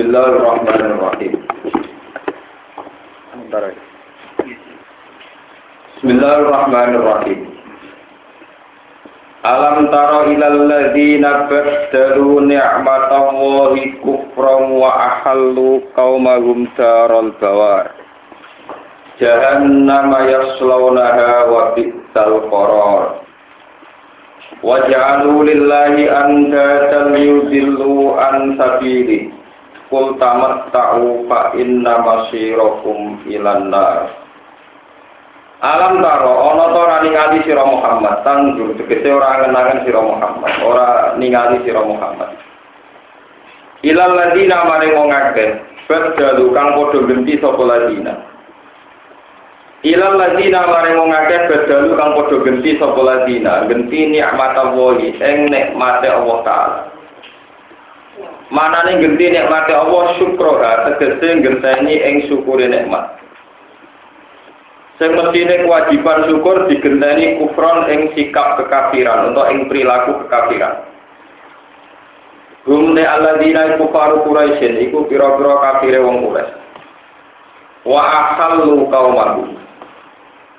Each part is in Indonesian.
Bismillahirrahmanirrahim. Bismillahirrahmanirrahim. Alam tara ilal ladzina baddalu ni'matallahi kufran wa ahallu qaumahum daral bawar. Jahannama yaslawnaha wa bi'sal qarar. Wa ja'alu lillahi andatan yudillu an sabili. Qul tamatta'u fa inna masirakum ilan nar. Alam taro ana to ora ningali sira Muhammad tanjur tegese ora ngenangen sira Muhammad, ora ningali sira Muhammad. Ilal ladina maring wong akeh, badalu kang padha genti sapa ladina. Ilal ladina maring wong akeh badalu kang padha genti sapa ladina, genti nikmat Allah ing nikmate Allah taala. Manane genti nikmate Allah syukroha tegese ngenteni ing syukure nikmat. Sing mestine kewajiban syukur digenteni kufron ing sikap kekafiran atau ing perilaku kekafiran. Hum ne alladzina kufaru Quraisyin iku pira-pira kafire wong Quraisy. Wa ahallu qaumahu.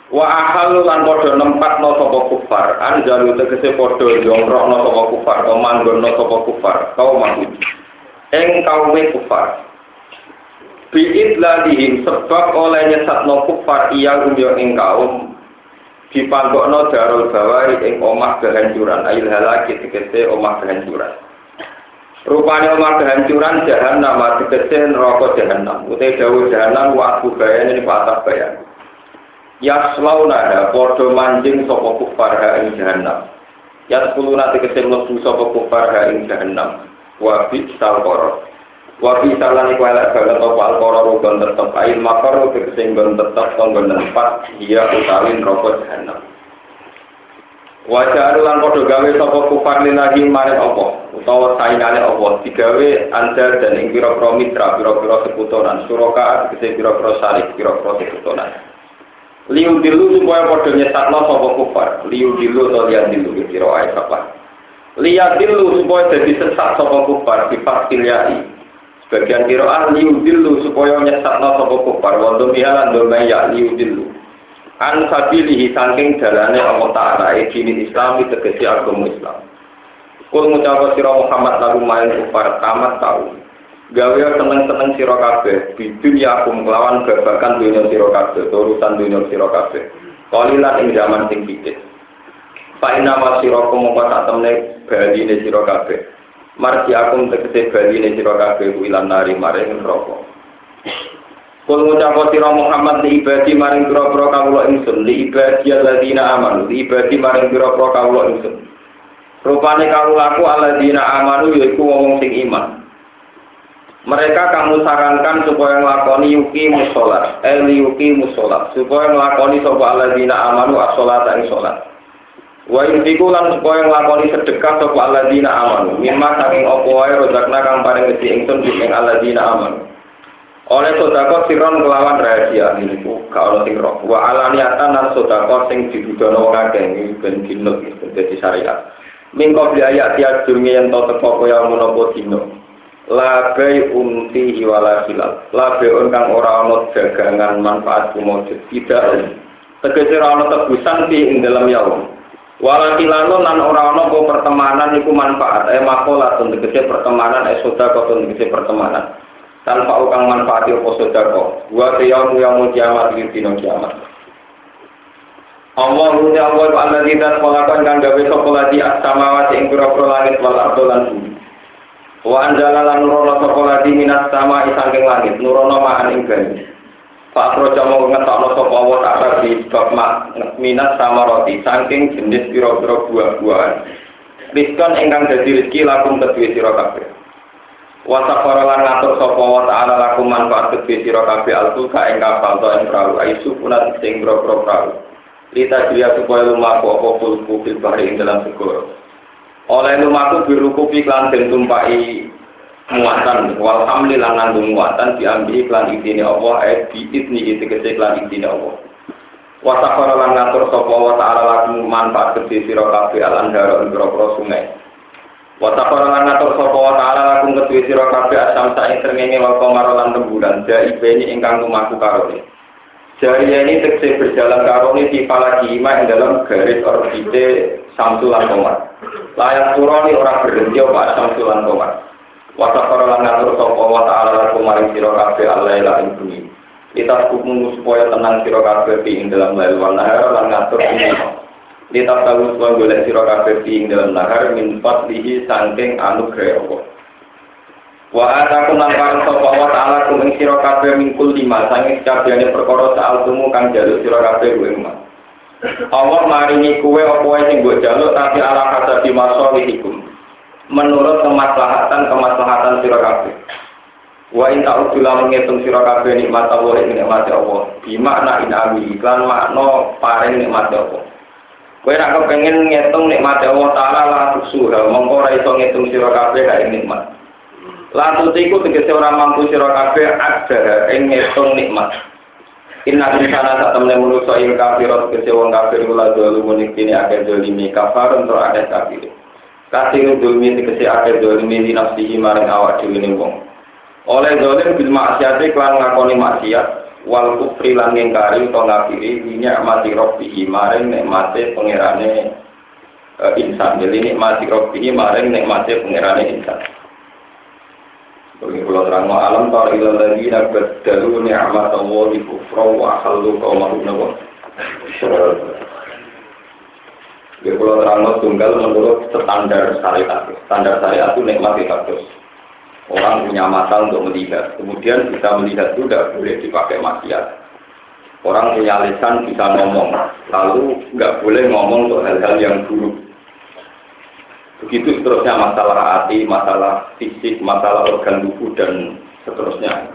Wa ahallu lan padha nempatno sapa kufar, anjalu tegese padha jongkrokno sapa kufar, manggonno sapa kufar, qaumahu. Ing kaume kufar. Ladihim sebab oleh nyesatno kufar iya umyo ing kaum. Dipanggokno darul bawari ing omah kehancuran. Ail halaki tegese omah kehancuran. Rupanya omah kehancuran jahanam tegese neraka jahanam utai dawu jahanam wa aku bayan ini patah bayan yaslauna podo manjing sopo kufar ha ing jahanam yaskuluna tegese mlebu sopo kufar ha ing jahanam wa bi sal Wabi salah iku elek banget apa alkoro rugon tetep ail makor tegese nggon tetep tonggon tempat dia utawi neraka jahanam. Wajah lan padha gawe sapa kufar lillahi maring apa utawa saingane apa digawe anda dan ing pira-pira mitra pira-pira sekutonan suraka tegese pira-pira pira-pira sekutonan. Liu dilu supaya padha nyesatno sapa kufar, liu dilu atau lian dilu kira ae sapa. Liat dilu supaya jadi sesat sapa kufar di fasil Bagian kiroan liudilu supaya nyesatno sapa kufar wa dumihalan domaya liudilu. An sabilihi saking dalane Allah Ta'ala e dini Islam tegesi agama Islam. Kul ngucapa sira Muhammad lagu main kufar tamat tahu. Gawe seneng-seneng sira kabeh bidun ya kum kelawan babakan dunia sira kabeh urusan dunia sira kabeh. Kalilan ing zaman sing dikit. Fa inna ma sira kum mongko sak temne baline sira kabeh. marji akum tegese bali ne sira kabeh ilan nari maring neraka. Kul ngucap sira Muhammad li ibadi maring pira-pira kawula ingsun. Li ibadi alladzina amanu li ibadi maring pira-pira kawula ingsun. Rupane kawulaku alladzina amanu yaiku wong sing iman. Mereka kamu sarankan supaya ngelakoni yuki musolat, eh yuki musolat, supaya ngelakoni sopa alladzina amanu as-sholat dan sholat. Wa intiku lan supaya nglakoni sedekah sapa alladzina amanu. Mimma saking apa wae rozakna kang paring rezeki ingsun ing alladzina amanu. Oleh sodako siron kelawan rahasia ini ku gak ono sing roh. Wa alaniatan lan sodako sing dibudono akeh iki ben dinut dadi syariat. Mingko biaya tiap durunge yen to teko kaya menapa dino. Labai unti hiwala hilal. Labai on kang ora ono dagangan manfaat kumujud tidak. Tegese ora ono tebusan ing dalam yaum. Walakilano nan ora ana apa pertemanan iku manfaat eh makola tegese pertemanan eh sedekah tegese pertemanan. Tanpa ukang manfaat apa sedekah wa yaum yaum kiamat iki dina kiamat. Allah ruti Allah alladzi dan pelakan kang gawe sapa lati as-samawati ing pira-pira langit wal ardo lan bumi. Wa anjala lan nurono sapa lati minas sama isangking langit nurono ma'an ing Pak Projo mau ngetokno sapa wa ta'ala di bab minat sama roti saking jenis pira-pira buah-buahan. Rizkon ingkang dadi rezeki lakum kedue sira kabeh. Wa safara ngatur sapa wa ta'ala lakum manfaat kedue sira kabeh alfulka ing kapal to ing perahu aisu punat sing pira-pira perahu. Lita dia supaya lumaku apa fulku fil bahri dalam segoro. Oleh lumaku biruku piklan den tumpai muatan. Wal hamli lan nanggung muatan diambil iklan idine Allah eh bi idni itu kese iklan idine Allah. Wa sakhara lan ngatur sapa wa ta'ala lakum manfaat gede sira kabeh al andara ing sungai. Wata korangan ngatur sopo wa ta'ala lakum ketui siro kabe asam sa'ing srengenge wal komaro lan rembulan Jai ini ingkang lumaku karone. Jari ini tekse berjalan karone di palagi yang dalam garis orbite samsulan komar Layak turoni orang berhenti apa samsulan komar Wata korangan ngatur sopo wa ta'ala lakum maring siro kabe Allah ilah bumi Kita kumpul supaya tenang siro kabe di dalam lail wal nahar lan ngatur ini Lihat tahu semua boleh siro kafe ing dalam nahar min fadlihi sangking anugerah Allah. Wa ataku nampar sapa wa ta'ala kum ing sira kabeh mingkul lima sanging kabehane perkara saal tumu kang jaluk sira kabeh kuwi mah. Allah maringi kuwe apa sing mbok jaluk tapi ala kata di masalihikum. Menurut kemaslahatan kemaslahatan sira kabeh. Wa in ta'udzulah menghitung sira kabeh nikmat Allah ing nikmat Allah. Di makna inami iklan makna paring nikmat Allah. Kowe nek kepengin ngitung nikmat Allah taala la tusuha, mongko ora iso ngitung sira kabeh nikmat. La tutiku tegese ora mampu sira ada ing ngitung nikmat. Inna insana sak temne manusa ing kafir tegese wong kafir kula zalumun iki akeh zalimi kafar untuk ada kafir. Kasih zulmi tegese akeh zalimi di nafsihi marang awak dhewe wong. Oleh zalim bil maksiat lan ngakoni maksiat, wal kufri lan ngingkari utawa ngafiri nikmati rabbihi maring nikmate pangerane uh, insan. Jadi nikmati rabbihi maring nikmate pangerane insan. Bagi pulau terang alam tar ilal lagi nabat dalu ni'mat Allah di kufra wa akhallu kaumahum Bagi pulau terang tunggal menurut standar syariat standar syariat itu nikmat itu Orang punya mata untuk melihat. Kemudian bisa melihat tidak boleh dipakai maksiat. Orang punya lisan bisa ngomong. Lalu nggak boleh ngomong untuk hal-hal yang buruk. Begitu seterusnya masalah hati, masalah fisik, masalah organ tubuh dan seterusnya.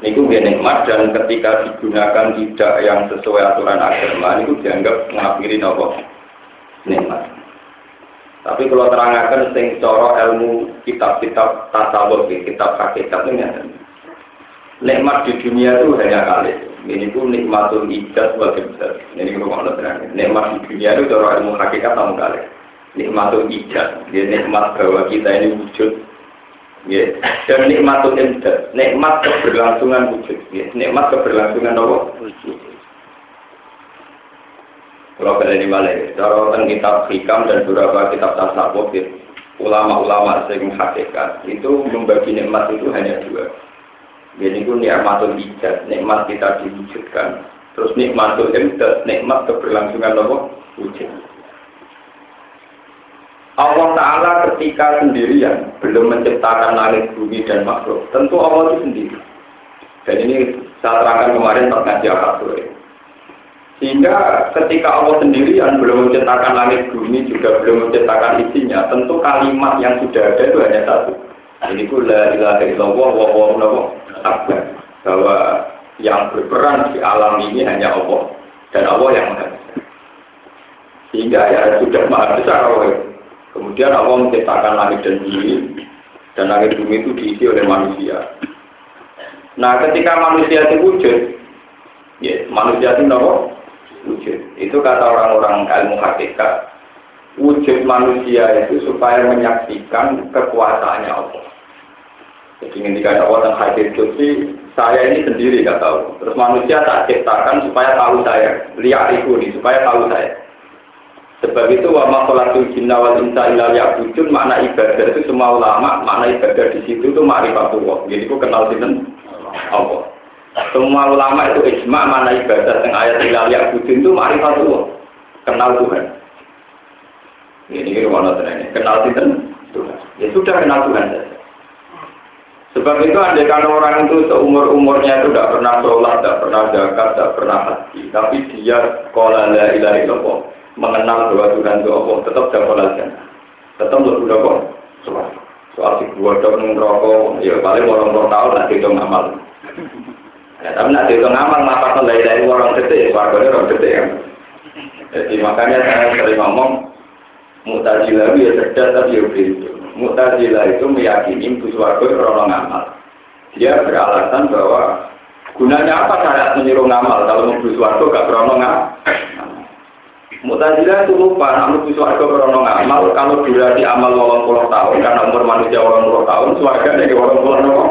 Ini dia nikmat dan ketika digunakan tidak yang sesuai aturan agama itu dianggap mengakhiri nopo nikmat. Tapi kalau terangkan sing coro ilmu kitab-kitab tasawuf, kitab hakikat ini. Nikmat di dunia itu hanya kali. Ini pun nikmatul ijaz besar. Ini kalau mau terangkan. Nikmat di dunia itu coro ilmu hakikat sama kali. Nikmatul ijaz. Dia nikmat bahwa kita ini wujud. Ya. Dan nikmatul imdad. Nikmat keberlangsungan wujud. Nikmat keberlangsungan apa? Kalau pada ini malah, cara tentang kitab hikam dan beberapa kitab tasawuf, ulama-ulama sering hakikat itu membagi nikmat itu hanya dua. Jadi itu nikmatul ijaz, nikmat kita diwujudkan. Terus nikmatul imdad, nikmat keberlangsungan Allah wujud. Allah Ta'ala ketika sendirian belum menciptakan langit bumi dan makhluk. Tentu Allah itu sendiri. Dan ini saya terangkan kemarin tentang akad sore. Sehingga ketika Allah sendirian belum menciptakan langit bumi juga belum menciptakan isinya, tentu kalimat yang sudah ada itu hanya satu. Ini kula ilaha illallah wa wa akbar. Bahwa yang berperan di alam ini hanya Allah dan Allah yang maha Sehingga ya sudah maha besar Allah. Kemudian Allah menciptakan langit dan bumi dan langit bumi itu diisi oleh manusia. Nah, ketika manusia itu wujud, ya manusia itu nopo wujud. Itu kata orang-orang ilmu hakikat. Wujud manusia itu supaya menyaksikan kekuasaannya Allah. Jadi ketika ada orang hadir saya ini sendiri nggak tahu. Terus manusia tak ciptakan supaya tahu saya, lihat itu nih supaya tahu saya. Sebab itu wa makhlukul jinna wal insa illa ya'budun makna ibadah itu semua ulama makna ibadah di situ itu ma'rifatullah. Jadi itu kenal sinten Allah. Semua ulama itu ijma mana ibadah yang ayat ilal yakudin itu ma'rifatullah. Kenal Tuhan. Ini rumah ini. Kenal Tuhan. Ya sudah kenal Tuhan. Sebab itu andai kalau orang itu seumur umurnya itu tidak pernah sholat, tidak pernah zakat, tidak pernah haji, tapi dia kola la ilaha mengenal bahwa Tuhan itu Allah, tetap dapat jannah, tetap lebih dapat soal soal si dua tahun rokok, ya paling orang tahun nanti itu ngamal. Ya, tapi nanti itu ngamal ngapa dari dari orang gede, warga orang gede ya. Jadi makanya saya sering ngomong Mutazilah itu ya cerdas tapi ya begitu. Mutazilah itu meyakini bus warga orang ngamal. Dia beralasan bahwa gunanya apa syarat menyuruh ngamal kalau mau warga gak berono ngamal. Mutazilah itu lupa, namun itu suarga berono amal, kalau durasi amal wolong puluh tahun, karena umur manusia wolong puluh tahun, suarga dari wolong puluh tahun.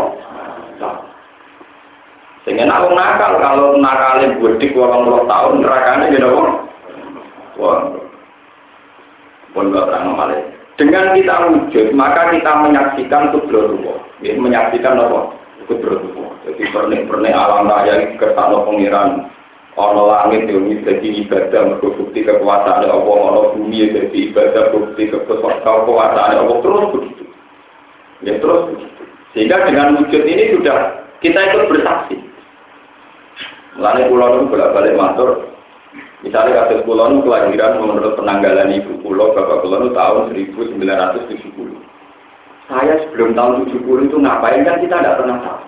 Sehingga aku nakal, kalau nakalin budik wolong puluh tahun, nerakanya gitu kok. Wah, pun gak terang malah. Dengan kita wujud, maka kita menyaksikan kudrotullah. Ya, menyaksikan apa? Kudrotullah. Jadi pernik-pernik alam raya, ke sana pengiran, ono langit yang jadi ibadah mergo bukti kekuasaan Allah. Ono bumi jadi ibadah bukti kekuasaan Allah. Terus begitu. Ya terus begitu. Sehingga dengan wujud ini sudah kita ikut bersaksi. Lalu pulau itu bolak balik matur. Misalnya kasus pulau itu kelahiran menurut penanggalan ibu pulau bapak pulau itu tahun 1970 saya sebelum tahun 70 itu ngapain kan kita tidak pernah tahu.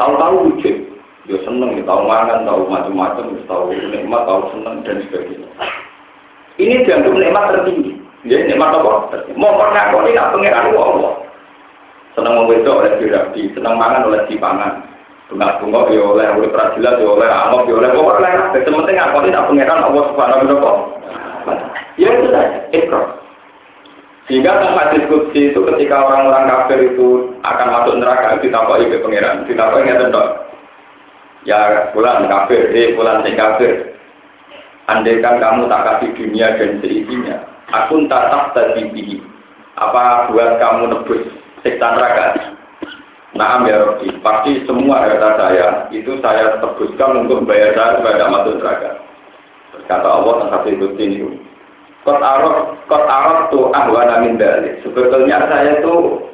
Tahu-tahu wujud Yo seneng, tahu makan, tahu macam-macam, tahu nikmat, tahu seneng dan sebagainya. Ini dianggap nikmat tertinggi. Ya nikmat apa? Mau pernah kau tidak pengiran Allah. Seneng mau besok oleh dirabi, seneng mangan oleh dipangan. Bunga bunga ya oleh oleh peradilan ya oleh amok ya oleh pokoknya oleh apa. Sementing aku tidak pengiran Allah subhanahu wa. Ya itu saja, ikrar. Sehingga tempat diskusi itu ketika orang-orang kafir itu akan masuk neraka ditapai ke pangeran, ditapai nggak tentu Ya bulan kafir, eh bulan sing kafir. Andaikan kamu tak kasih dunia dan seisinya, aku tak tak tadi Apa buat kamu nebus siksa neraka? Nah, ya Rabbi, pasti semua harta saya itu saya tebuskan untuk membayar saya tidak masuk neraka. Kata Allah tentang itu ini. Kot arok, kot arok tuh ahwana min dalik. Sebetulnya saya itu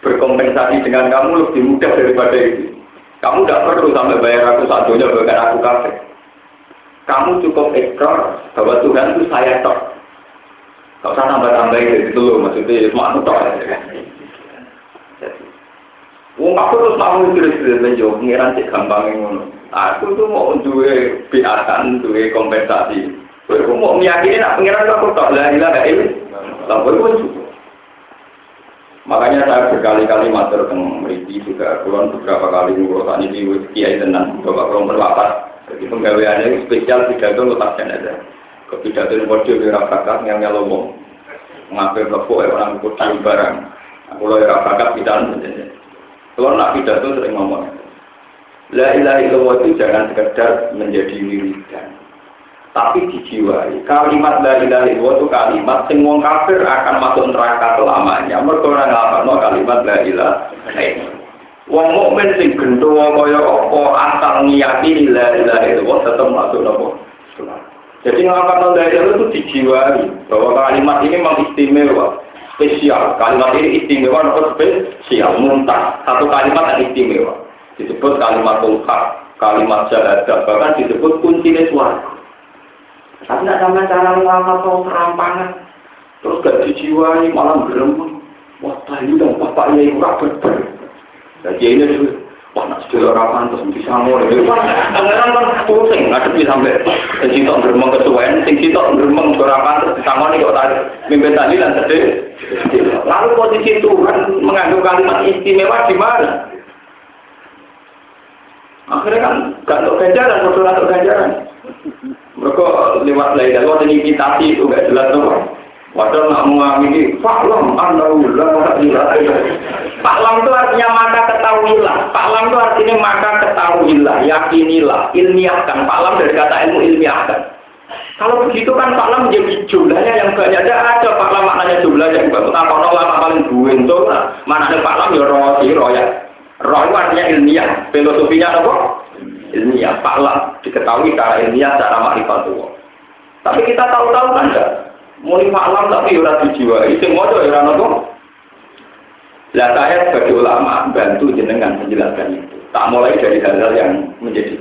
berkompensasi dengan kamu lebih mudah daripada itu. Kamu tidak perlu sampai bayar aku satunya bahkan aku kafir. Kamu cukup ekor bahwa Tuhan itu saya tok. Kau usah tambah-tambah itu loh, maksudnya cuma aku tok aja Wong aku terus mau terus-terus menjawab pengiran cek gampang ngono. Aku tuh mau duwe biatan, duwe kompensasi. Aku mau meyakini nak pengiran aku tok lah ilah ini. Lalu Makanya saya berkali-kali matur tentang Meriki juga kulon beberapa kali ngurus ini di kiai tenang bapak kulon berlapas. Jadi penggaweannya spesial pidato lepas aja. Ke pidato yang bodoh di rafakat yang nyalomong. Mengambil lepuk orang kudu barang. Aku lo rafakat pidato. Kalau nak pidato sering ngomong. La ilaha illallah itu jangan sekedar menjadi wiridan tapi dijiwai. Kalimat ilaha illallah itu kalimat sing wong kafir akan masuk neraka selamanya. Mergo ora nglafalno kalimat la ilaha. Wong mukmin sing gendho kaya apa asal ngiyakini la ilaha illallah tetap masuk neraka. Jadi la ilaha itu dijiwai bahwa kalimat ini memang istimewa. Spesial, kalimat ini istimewa, nopo spesial, muntah. Satu kalimat yang istimewa. Disebut kalimat hak, kalimat syahadat, bahkan disebut kunci suara. Tapi tidak sama cara lama atau serampangan. Terus gak dijiwai, malah gerem. Wah, tadi dong, bapak ya itu rapat. Jadi ini tuh, wah, nak sudah orang pantas, bisa ngomong. Pangeran kan pusing, ngadepi sampai. Dan kita geremeng kesuwen, sing kita geremeng orang pantas, ngomong kok tadi. Mimpin tadi dan sedih. Lalu posisi Tuhan mengandung kalimat istimewa di mana? Akhirnya kan gak untuk ganjaran, betul ganjaran. Mereka lewat lain lewat imitasi itu gak jelas tuh. Padahal nak mengamini faklam anaulah Faklam itu artinya maka ketahuilah. Faklam itu artinya maka ketahuilah, yakinilah, ilmiahkan. Faklam dari kata ilmu ilmiahkan. Kalau begitu kan faklam menjadi jumlahnya yang banyak ada ada faklam maknanya jumlah yang banyak. Tak kono lama paling buin tuh. Mana ada faklam ya roh si roh ya. Roh itu artinya ilmiah. Filosofinya apa? Ilmiah, faklah diketahui secara ilmiah, secara makrifatullah. Tapi kita tahu-tahu kan enggak. Muni faklam tapi ora. Itu mau ya ora nopo. Lah saya sebagai ulama bantu jenengan menjelaskan itu. Tak mulai dari hal-hal yang menjadi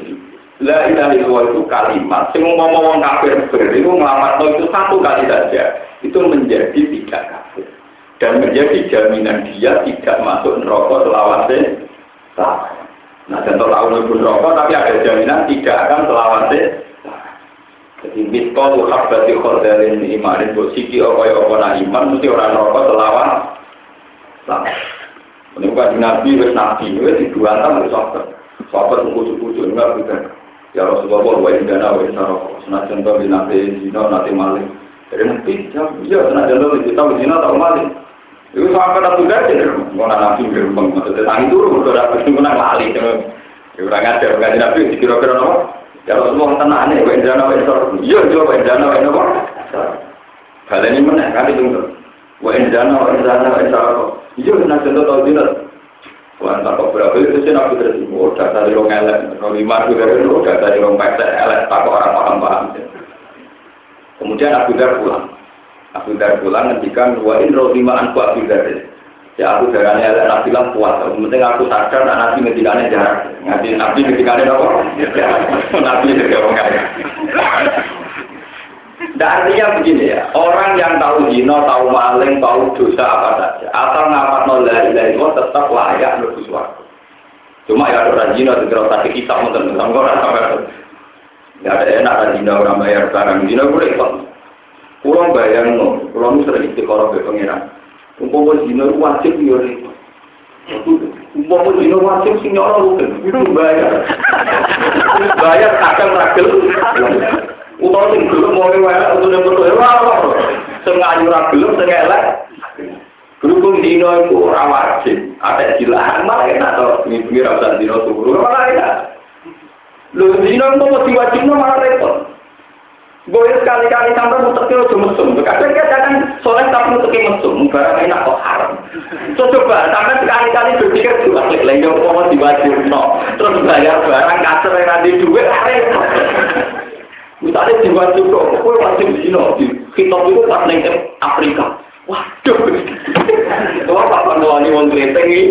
La ilaha illallah itu kalimat. Sing mau ngomong kafir itu ngelamat itu satu kali saja. Itu menjadi tidak kafir. Dan menjadi jaminan dia tidak masuk neraka selawase. Nah, contoh tahun pun rokok, tapi ada jaminan tidak akan selawase. Jadi miskol berarti khordalin imanin bosiki okoy okona iman mesti orang rokok selawan. Ini bukan nabi, wes nabi, wes dibuatan wes sobat. Sobat kucu-kucu enggak bukan. Ya Rasulullah wa indana wa isaroko. Senajan to binate zina nate maling. Dari mesti jam iya senajan to kita zina tau maling. Itu sampai tak sudah aja, mau nabi gerbang, maksudnya turun, udah dapat menang lali, ya orang ada, nggak nabi, kira-kira apa? Ya Rasulullah tenang nih, wa indana wa isaroko. Iya, coba indana wa. Kalian ini mana? Kali tunggu. Wa indana wa indana wa isaroko. Iya, senajan to tau. Wah, kok berapa itu sih nabi terus oh data di rong elek, rong lima itu dari rong data di elek, tak orang paham paham. Kemudian Abu Dar pulang. Abu Dar pulang ngendikan wa in roh lima anku Abu Dar. Ya aku darahnya elek nabi lah kuat. Penting aku sadar nak nabi ngendikannya jarak. Nabi nabi ngendikannya apa? Nabi orang kaya. Nah, artinya begini ya, orang yang tahu zina, tahu maling, tahu dosa apa saja, asal ngapat nolai ilahi itu tetap layak lebih suatu. Cuma ya ada orang zina, segera sakit kita, mungkin tentang orang sampai Ya ada enak ada zina orang bayar barang zina gue repot. Kurang bayar no, kurang sering istiqoroh ke pengiran. Umpama zina wajib ya repot. Umpama zina wajib sih nyorong itu bayar. Bayar kadang ragil. Utawa sing gelem mau wae untuk yang betul ora apa. Sing ayu ora sing elek. Berhubung dino itu ora wajib, ada jilaan malah enak to, ini ora usah dino turu malah enak. Lho dino mau diwajibno malah repot. Gue sekali-kali sampai mutek ojo mesum. Kadang kadang soleh tapi mutek mesum. Barang enak kok haram. So coba sampai sekali-kali berpikir juga klik lagi mau diwajib no. Terus bayar barang kasar yang nanti duit repot. Misalnya diwajib kok, gue wajib di di kitab itu pas neng Afrika. Waduh, itu apa panduan ini mau keliling ini?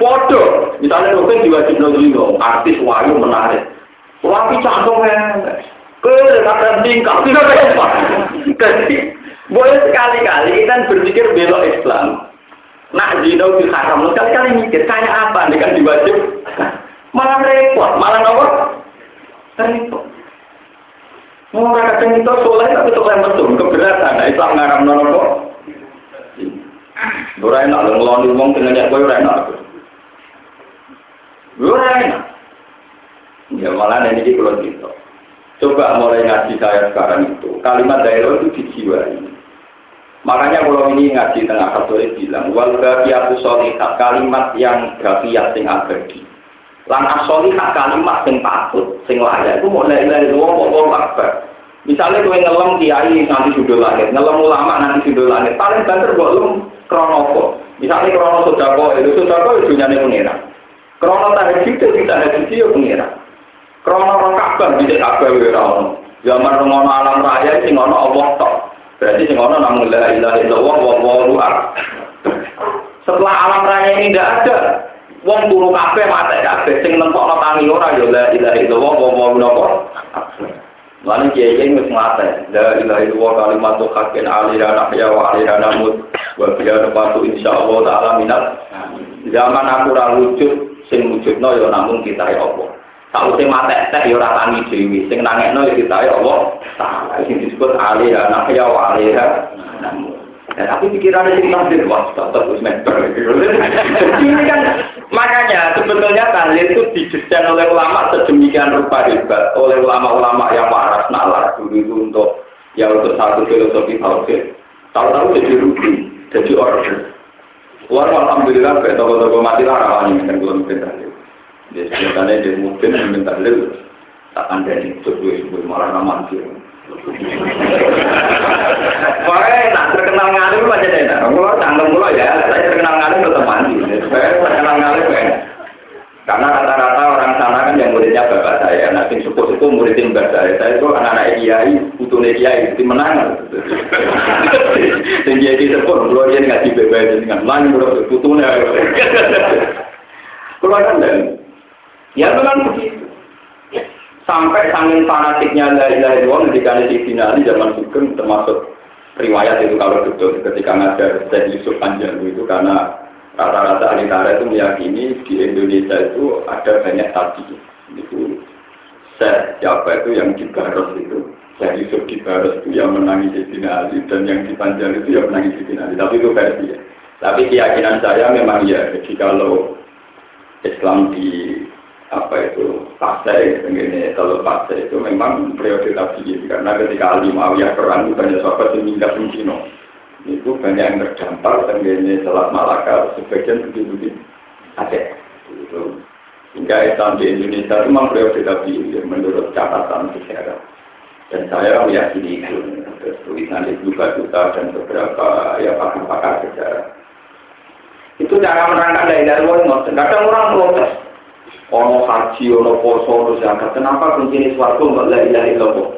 Foto, misalnya mungkin diwajib nol artis wayu menarik. Tapi canggung ya, ke kata tingkah tidak apa. Jadi boleh sekali-kali kita berpikir belok Islam. Nak zina diharam, sekali-kali mikir kayak apa dengan diwajib malah repot, malah nopo repot. Mau kadang itu soleh tapi soleh mesum keberatan, nah Islam ngaram nopo. Ora enak lho ngeloni wong dengan kowe ora enak. Ora enak. Ya malah ini kalau gitu. Coba mulai ngaji saya sekarang itu, kalimat daerah itu dijiwai. Makanya kalau ini ngaji tengah katolik bilang, wal gafiyatu solihat, kalimat yang gafiyat yang abadi. Lan asoli hak kalimat sing patut, sing layak itu la ilaha illallah wa akbar. Misalnya kowe ngelem kiai nanti sudah langit, ngelem ulama nanti sudah langit, paling banter kok lem krono Misalnya krono sodako, itu sodako itu nyane pengira. Krono tahajud itu tahajud itu pengira. Krono rokabah bisa kabah ono. Zaman ngono alam raya sing ono Allah tok. Berarti sing namun la ilaha illallah wa wallahu Setelah alam raya ini tidak ada, Wong turu kabeh mate kabeh sing nentokno tangi ora ya la ilaha illallah wa wa napa. Lan kiye kiye wis mate. La ilaha illallah kalimatu haqqin alira nahya wa alira namut wa biya nepatu insyaallah taala minat. Zaman aku ora wujud sing wujudno ya namung kita ya Allah. Saute mate teh ya ora tangi dhewe, sing nangekno ya kita ya Allah. Taala sing disebut nahya wa alira namut. Ya, tapi pikirannya jadi takdir, wah, tetap harus mentor. Ini kan, makanya sebetulnya tahlil itu didesain oleh ulama sedemikian rupa hebat, oleh ulama-ulama yang waras nalar dulu itu untuk ya untuk satu filosofi tauhid. Tahu-tahu jadi rugi, jadi order. Luar alhamdulillah, kayak toko-toko mati lah rawani kan belum tahlil. Jadi sebenarnya dia mungkin minta tahlil, tak ada di itu malah mati. Pokoknya nak terkenal ngalim aja deh. Nah, kalau tanggung mulu ya, saya terkenal ngalim tetap mandi. Saya terkenal ngalim ya. Karena rata-rata orang sana kan yang muridnya bapak saya, nanti sepuh itu muridin bapak saya. Saya itu anak-anak kiai, butuh kiai, itu menang. Dan kiai sepuh, kalau dia ngaji bebas dengan lain, kalau butuhnya. Kalau kan ya memang begitu sampai sangin fanatiknya dari dari uang ketika di finali zaman termasuk riwayat itu kalau betul ketika ngajar saya Yusuf Panjang itu karena rata-rata ahli itu meyakini di Indonesia itu ada banyak tadi. Itu saya siapa itu yang di Baros itu saya Yusuf di Baros itu yang menangis di finali dan yang di Panjang itu yang menangis di finali tapi itu versi ya. Tapi keyakinan saya memang ya jadi kalau Islam di apa itu pasai ini kalau pasai itu memang periode tabiin karena ketika Ali Muawiyah perang banyak sahabat yang di Cina. Itu banyak yang terdampar dan ini Selat Malaka sebagian begitu ada. Itu hingga Islam di Indonesia itu memang periode tabiin menurut catatan sejarah. Dan saya meyakini itu. Tulisan itu juga dan beberapa ya pakar-pakar sejarah. Itu cara menerangkan dari dari kadang orang protes ono haji, ono poso, ono zakat. Kenapa kuncinya suatu nggak la ilaha illallah?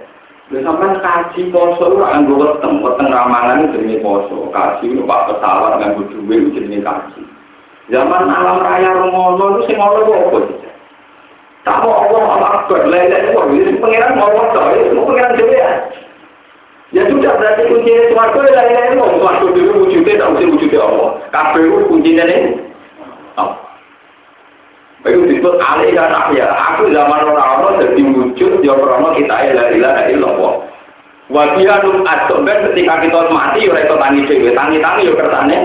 Lu sampai kaji poso lu anggo weteng, weteng ramalan jenenge poso. Kaji lu pak pesawat nganggo duwe jenenge kaji. Zaman alam raya ngono lu sing ngono kok apa? Tak mau Allah Allah Akbar, la ilaha illallah. Ini pengiran mau Allah, itu pengiran dhewe ya. Ya sudah berarti kuncinya suatu la ilaha illallah. Suatu dulu wujudnya tak mesti wujudnya Allah. Kabeh kuncinya ini. Itu disebut alih dan ya. Aku zaman orang-orang jadi wujud, ya orang kita ilah ilah illallah. Wajah num adom ben ketika kita mati, ya itu tangi dewi, tangi tangi ya kertane.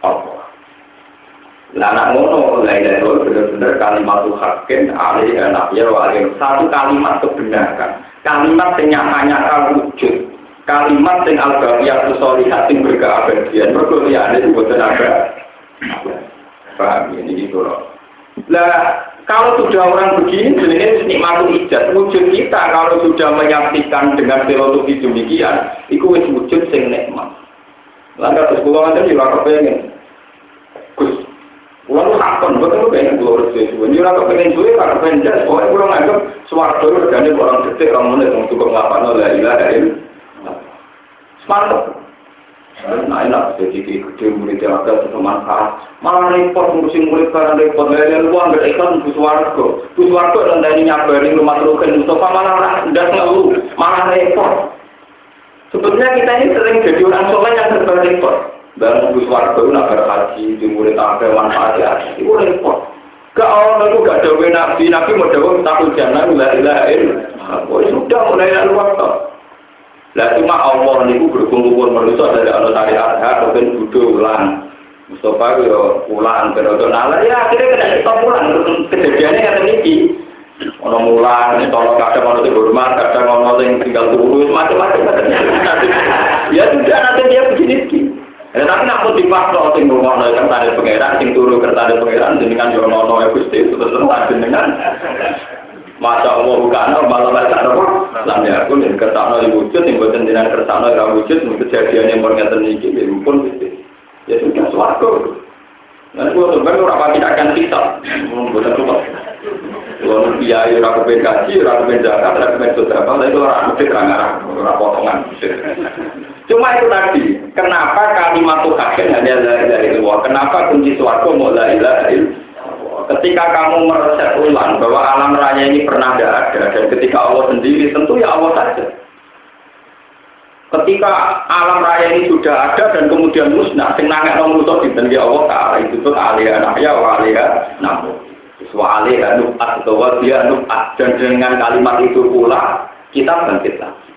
Apa? Lah anak ngono, la ilaha illallah benar-benar kalimat hakim, alih dan ya alih. Satu kalimat kebenaran, kalimat nyata-nyata wujud, kalimat yang al-baqiyah solihat yang berkeabadian, berkuliah itu buatan apa? Paham ini gitu loh. Lah kalau sudah orang begini sebenarnya nikmatul ijat wujud kita kalau sudah menyaksikan dengan filosofi demikian itu wujud sing nikmat. Langkah terus pulau aja di luar kepengen. Gus, pulau lu takon, betul pengen pulau resmi. Ini orang kepengen duit karena pengen jas. Pokoknya pulau suara dulu regane orang detik orang menit untuk ngapain lah ilah dari. Semangat. Nah enak, jadi gede murid yang ada manfaat. Malah repot ngurusin murid karena repot. Lain uang gak ikan bus warga. Bus warga dan dari nyabarin rumah terukan Mustafa malah udah ngeluh, malah repot. Sebetulnya kita ini sering jadi orang soleh yang serba repot. Dan bus warga itu nabar haji, di murid ada manfaatnya, itu repot. Gak orang itu gak ada nabi, nabi mau dawa takut jangan, la ilaha illallah. Oh sudah mulai lalu waktu. Lah cuma Allah niku berkumpul manusia dari Allah syariat hak mungkin butuh ulang. Mustafa yo ulang periode nala ya akhirnya kena kita pulang kejadiannya kata niki. Ono mulang, tolong kadang ono sing hormat, kadang ono sing tinggal turu, macam-macam ya sudah nanti dia begini ki. Ya, tapi nak mau dipaksa sing ngono kertane pangeran, sing turu kertane pangeran jenengan yo ono ya Gusti terus terus jenengan. Masya Allah bukan malah baca apa? Ya aku dan kertasno di wujud, yang buatan dengan kertasno yang wujud, kejadian yang berkaitan ini, ya pun ya sudah suaraku. Nah, itu sebenarnya orang tidak akan kita, bukan cuma. Kalau biaya orang kepen gaji, orang kepen zakat, orang kepen sodara, itu orang mesti terang-arang, orang potongan. Cuma itu tadi, kenapa kalimat Tuhan hanya dari luar? Kenapa kunci suaraku mau la ilaha ketika kamu meresep ulang bahwa alam raya ini pernah tidak ada dan ketika Allah sendiri tentu ya Allah saja. Ketika alam raya ini sudah ada dan kemudian musnah, sing nangek nang musuh dinten Allah Taala itu tuh alih ya wa alih namu. Wa alih nubat atau dia nubat dan dengan kalimat itu pula kita bangkit lagi.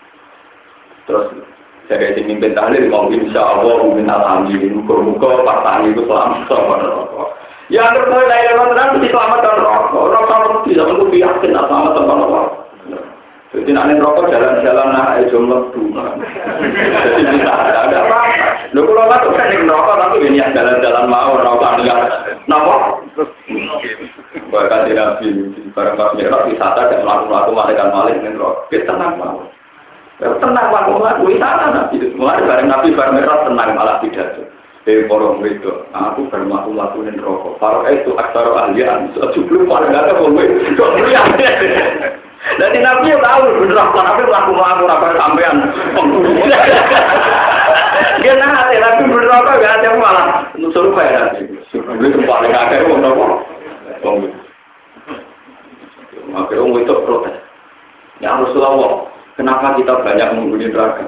Terus saya jadi mimpin tahlil, mau insya Allah, minta alhamdulillah, muka-muka, partai itu selamat, Ya anggap saya lain lewat terang mesti selamat dan rokok. Orang selamat bisa aku yakin apa selamat tanpa rokok. Jadi nanti rokok jalan-jalan nah itu lebu. Jadi bisa ada apa? Lu kalau nggak tuh kan rokok tapi ini yang jalan-jalan mau rokok enggak. Napa? Bahkan di nabi barang pas merah wisata dan melakukan malaikat malik dengan rokok. Kita tenang mau. Tenang mau wisata nabi. Mulai bareng nabi bareng merah tenang malah tidak. Eh porong itu, aku baru matu matuin rokok. Para itu aktor ahlian, sebelum pada nggak ada kowe, kok. Dan nabi yang tahu bener apa nabi laku laku apa sampean. Dia nanti nabi bener apa gak ada malah suruh kayak nabi. Paling yang mau Akhirnya orang itu protes. Ya Rasulullah, kenapa kita banyak menghuni neraka?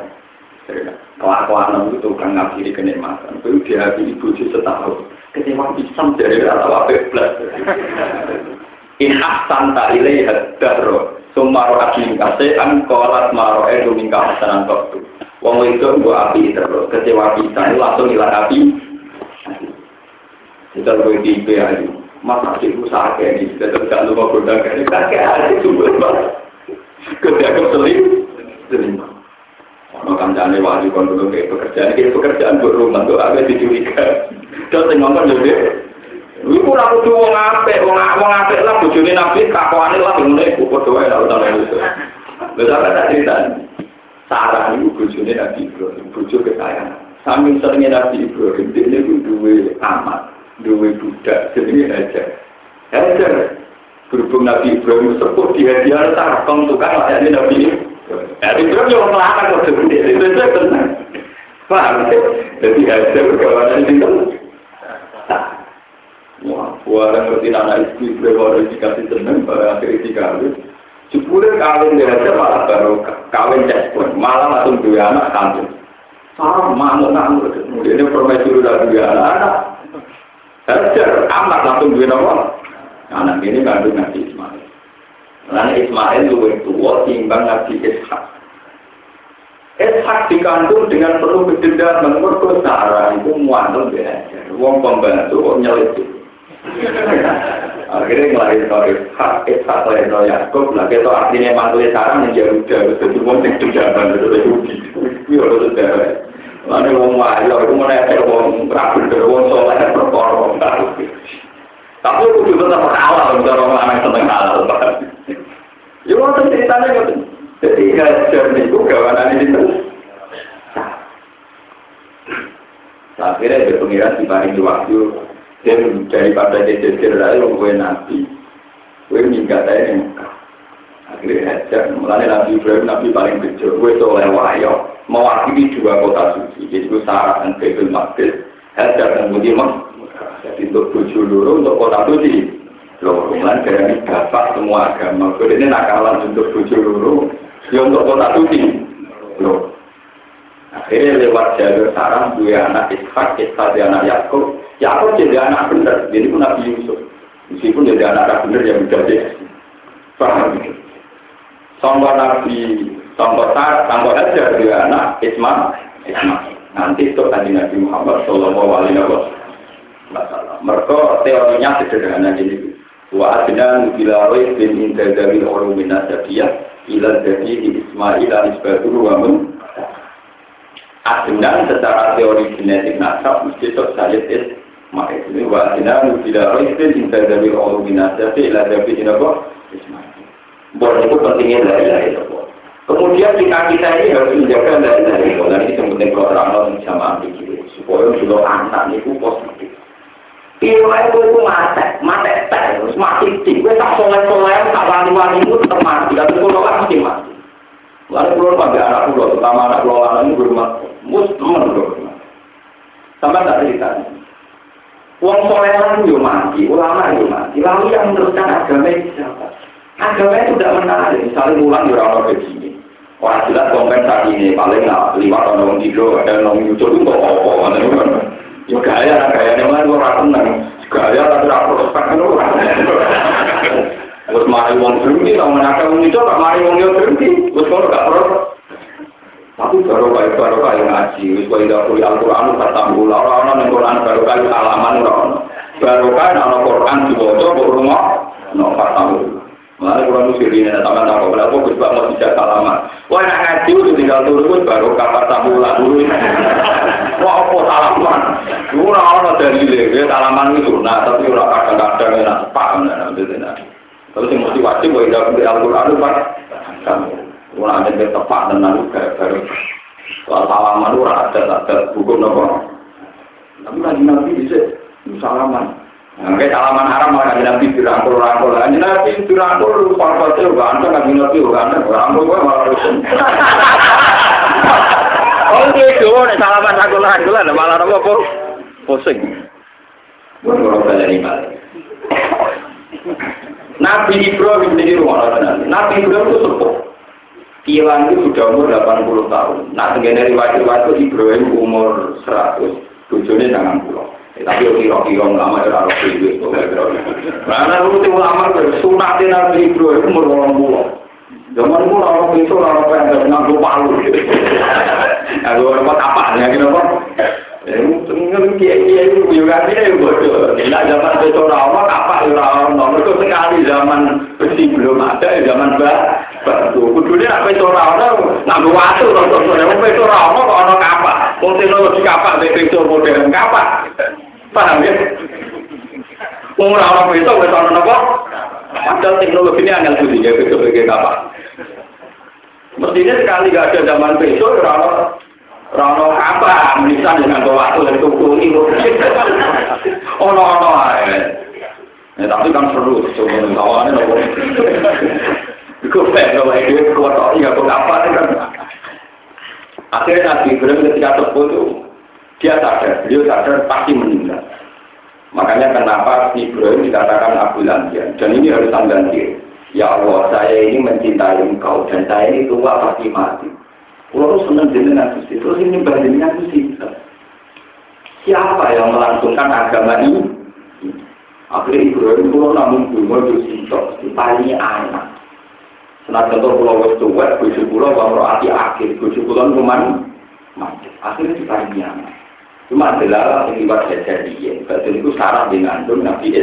Kelakuan itu tukang ngakhiri kenikmatan. Itu di hati ibu di setahun. Kecewa pisang dari rata wabek plus. In ahsan tak ilai hadaro. Sumaro akim kasean kolat maro edu mingka hasanan waktu. Wong itu gua api terus. Kecewa pisang langsung hilang api. Kita lebih tipe aja. masa ibu sakit ini, tetap gak lupa godang ini, kakek ada sumber banget. Ketika seling, seling. Ono kancane wali kon dulu kayak pekerjaan, kayak pekerjaan buat rumah tuh agak dicuriga. Terus ngomong jadi, Iku ora kudu wong apik, wong wong apik lah bojone Nabi kakoane lah ngene iku padha wae lah utawa itu. Lha sampe tak cerita. Sarah iku bojone Nabi Ibrahim, bojo kesayangan. Saking seringnya Nabi Ibrahim, dia itu duwe amat, duwe budak, jenenge Hajar. Hajar, berhubung Nabi Ibrahim sepuh di hadiah Sarah, kong tukang layani Nabi Ibrahim. Nabi Ibrahim yang melakukan waktu gede, itu saja tenang. Paham? Jadi Hajar berkawanan itu. Wah, orang ngerti anak istri berwarna dikasih seneng pada akhirnya dikawin. Sepuluh kawin dia aja malah baru kawin cekpon, malah langsung dua anak kandung. Sarah manut manut, kemudian permaisuri udah dua anak anak. Hajar amat langsung dua nama. Anak ini kandung Nabi Ismail. Karena Ismail lebih tua timbang Nabi Ishak. Ishak dikandung dengan penuh kedendam menurut Sarah itu muanul belajar. Wong pembantu nyelidik. Akhirnya ngelahir dari hak Ishak lahir dari Yakub, lah kita artinya mantu sarang yang jauh jauh, jadi wong yang tujaban itu Yahudi, itu harus sudah. Lalu wong wayo, itu ada wong rapi dari wong soleh perkara wong tahu. Tapi aku juga tetap halal, untuk orang anak seneng halal. Ya wong ceritanya gitu. Jadi hajar itu gawanan terus. Akhirnya dia pengiran di paling waktu. Dan daripada jejer lalu gue nabi, gue minggat aja nih Akhirnya hajar, mulanya Nabi Ibrahim, Nabi paling kecil, gue soleh wayo, mewakili dua kota suci, yaitu Sarah dan Baitul Maqdis, hajar dan Budi Jadi untuk tujuh luru, untuk kota suci, loh, kemudian dari dapat semua agama, jadi ini nakalan untuk tujuh luru, ya untuk kota suci, loh. Akhirnya lewat jalur Sarah, dua anak Ishak, Ishak dia anak Yakub, Yakub jadi anak benar, jadi pun Nabi Yusuf. Meskipun jadi anak benar yang mudah deh. Paham gitu. Sampai Nabi, sampai Sar, sampai aja dia anak Isma, Isma. Nanti itu tadi Nabi Muhammad Shallallahu Alaihi Wasallam. Mereka teorinya sederhana gini. Wa adna nubila rois bin intadawil ulumina jadiyah ila jadi Ismail al-Isbatul wa mun Adnan secara teori genetik nasab mesti itu saya maka ini wa adnan nubila rois bin intadawil ulumina jadiyah ila jadi Ismail boleh itu pentingnya dari dari itu. Kemudian kita kita ini harus menjaga dari dari itu. Dan ini penting terang langsung sama ambil. Supaya juga anak itu positif. Itu itu mati, mati teh, terus mati ti. Gue tak soleh soleh, tak wali itu tetap mati. Tapi kalau kan mesti mati. Lalu kalau pada anak pulau, terutama anak anak ini berumah, mus teman loh. Sampai tak cerita. Uang soleh itu mati, ulama itu mati. Lalu yang meneruskan agama itu siapa? Agama itu tidak menarik. Misalnya ulang di orang begini. Wah jelas kompensasi ini paling lima tahun orang tidur ada orang muncul itu apa-apa. Ya gaya, gaya yang lain orang tenang. Gaya tapi tidak prospek itu orang. Terus mari wong berhenti, kalau menakar wong itu tak mari wong yang berhenti. Terus kalau nggak prospek. Tapi baru kayak baru kayak ngaji, wis kau tidak kuliah Al-Quran, kata mula orang-orang yang Quran baru kayak alaman orang. Baru kayak orang Quran juga itu rumah, no mula. Malah kurang musir ini, sama sama kenapa gus mau tidak salaman. Wah nak ngaji udah tinggal turun baru kabar tamu lah dulu. Wah apa salaman? Dulu orang dari dia salaman itu, nah tapi orang kadang-kadang enak paham nah itu nah. Terus yang mesti wajib bahwa tidak di Al-Quran itu pak. Kamu, orang ada yang tepat dan lalu baru. Soal salaman orang ada ada hukum nopo. Tapi lagi nabi bisa salaman. Kayak salaman haram malah kajian nabi dirangkul rangkul. Kajian nabi dirangkul parpatnya juga anda kajian nabi juga anda rangkul gue malah rusun. Oh gitu, nih salaman rangkul rangkul ada malah apa kok pusing. Gue ngurus aja nih Nabi Ibrahim ini rumah Nabi. Nabi Ibrahim itu sepuh. Kilang itu sudah umur 80 tahun. Nah, riwayat-riwayat itu Ibrahim umur 100, tujuannya jangan pulau. Tapi kira-kira ulama ya harus itu karena lu tuh ulama sunatin nabi Ibrahim umur orang pulau zaman itu orang itu orang yang nggak nganggu palu aku apa apanya gitu apa Tengah kiai kiai itu juga ini bodoh. Tidak zaman betul rawa apa rawa nomor itu sekali zaman besi belum ada zaman batu. Kudunya apa itu rawa ngambil waktu sore. Apa itu rawa kok ono kapal. Mau teknologi kapal betul modern kapal. Paham ya? Mau rawa itu betul ono apa? Padahal teknologi ini angel budi ya betul betul kapal. Mestinya sekali gak ada zaman besok rawa Rono apa? Bisa dengan waktu dan tuku ini. Ono ono aja. Ya tapi kan seru, coba tawannya nopo. Iku fair, kalau itu kuat iya kok apa kan? Akhirnya Nabi Ibrahim ketika terputus, dia sadar, beliau sadar pasti meninggal. Makanya kenapa Ibrahim dikatakan Abu Lantian. Dan ini harus anda Ya Allah, saya ini mencintai engkau dan saya ini tua pasti mati. Kalau senang dengan Gusti, terus ini dengan Gusti. Siapa yang melangsungkan agama ini? Akhirnya Ibrahim pulau namun bunga di sintok, paling anak. Senang contoh pulau wes tuwet, buju pulau bang roati akhir, buju pulau kuman mati. Akhirnya di paling anak. Cuma adalah akibat jadi Betul itu sarah dengan Nabi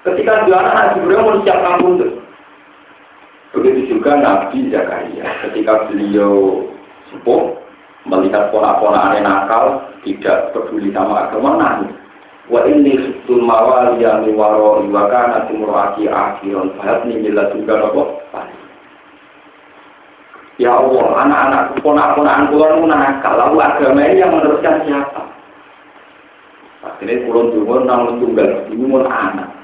Ketika dua anak Ibrahim mau siap kampung tuh. Begitu juga Nabi Zakaria ketika beliau sepuh melihat pola-pola aneh nakal tidak peduli sama agama nangis. Wa ini sutul mawali yang warori wa kana timuraki akhiron fahad ni bila juga nopo Ya Allah, anak-anak ponak-ponakan kula nakal, lalu agama ini yang meneruskan siapa? Akhirnya kulon dungo namun tunggal, ini mun anak.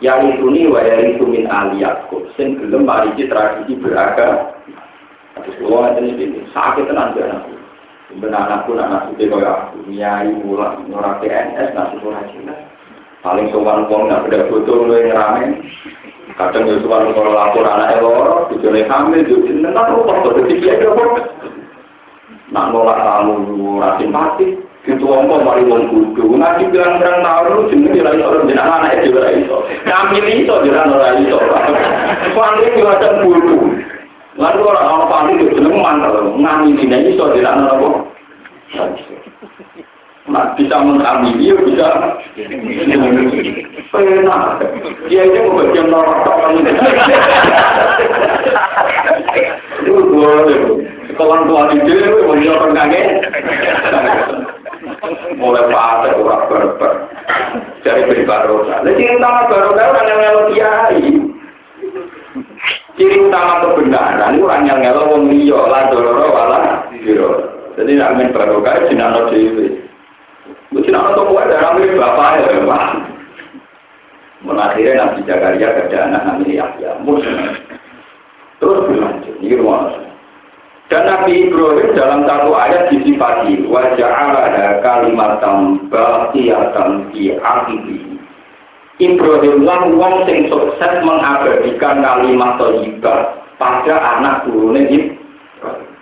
Yang itu nih wa itu min ali Yakub sing gelem marisi tradisi beragam. Terus kula ngeten iki sakit tenan ben aku ben anakku anak suci kaya aku. Nyai mula ora PNS nasi ora jelas paling sowan wong nak beda foto luwih rame. Kadang yo sowan kalau lapor anak loro bojone hamil yo jeneng kok kok dadi piye kok nak nolak tamu ora simpatik. Itu wong mari wong kudu. Ngaji bilang bilang tahun lu jeneng ora iso jeneng anak itu ora iso. Kami iso jeneng ora iso. Paling yo ada kudu. Lalu orang orang paling itu jeneng mantel. Ngami dina iso jeneng ora kok Nah, bisa mengambil, dia bisa pernah. Dia itu membagian norak Itu boleh. Kalau tua di dia, mau orang kaget mulai fase orang berber dari beri barokah. Jadi utama barokah orang yang ngelo kiai. Ciri utama kebenaran itu orang yang ngelo wong liya lah doloro wala biro. Jadi nak main barokah jinano dhewe. Lu jinano to kuwi darah milik bapak ya, Pak. Menakhirnya Nabi Zakaria ada anak namanya Yahya. Terus berlanjut, ini rumah dan Nabi Ibrahim dalam satu ayat disifati wajah ada kalimat baqiyatan di akhibi. Ibrahim lah wong sing sukses mengabadikan kalimat thayyibah pada anak turunnya Ibrahim.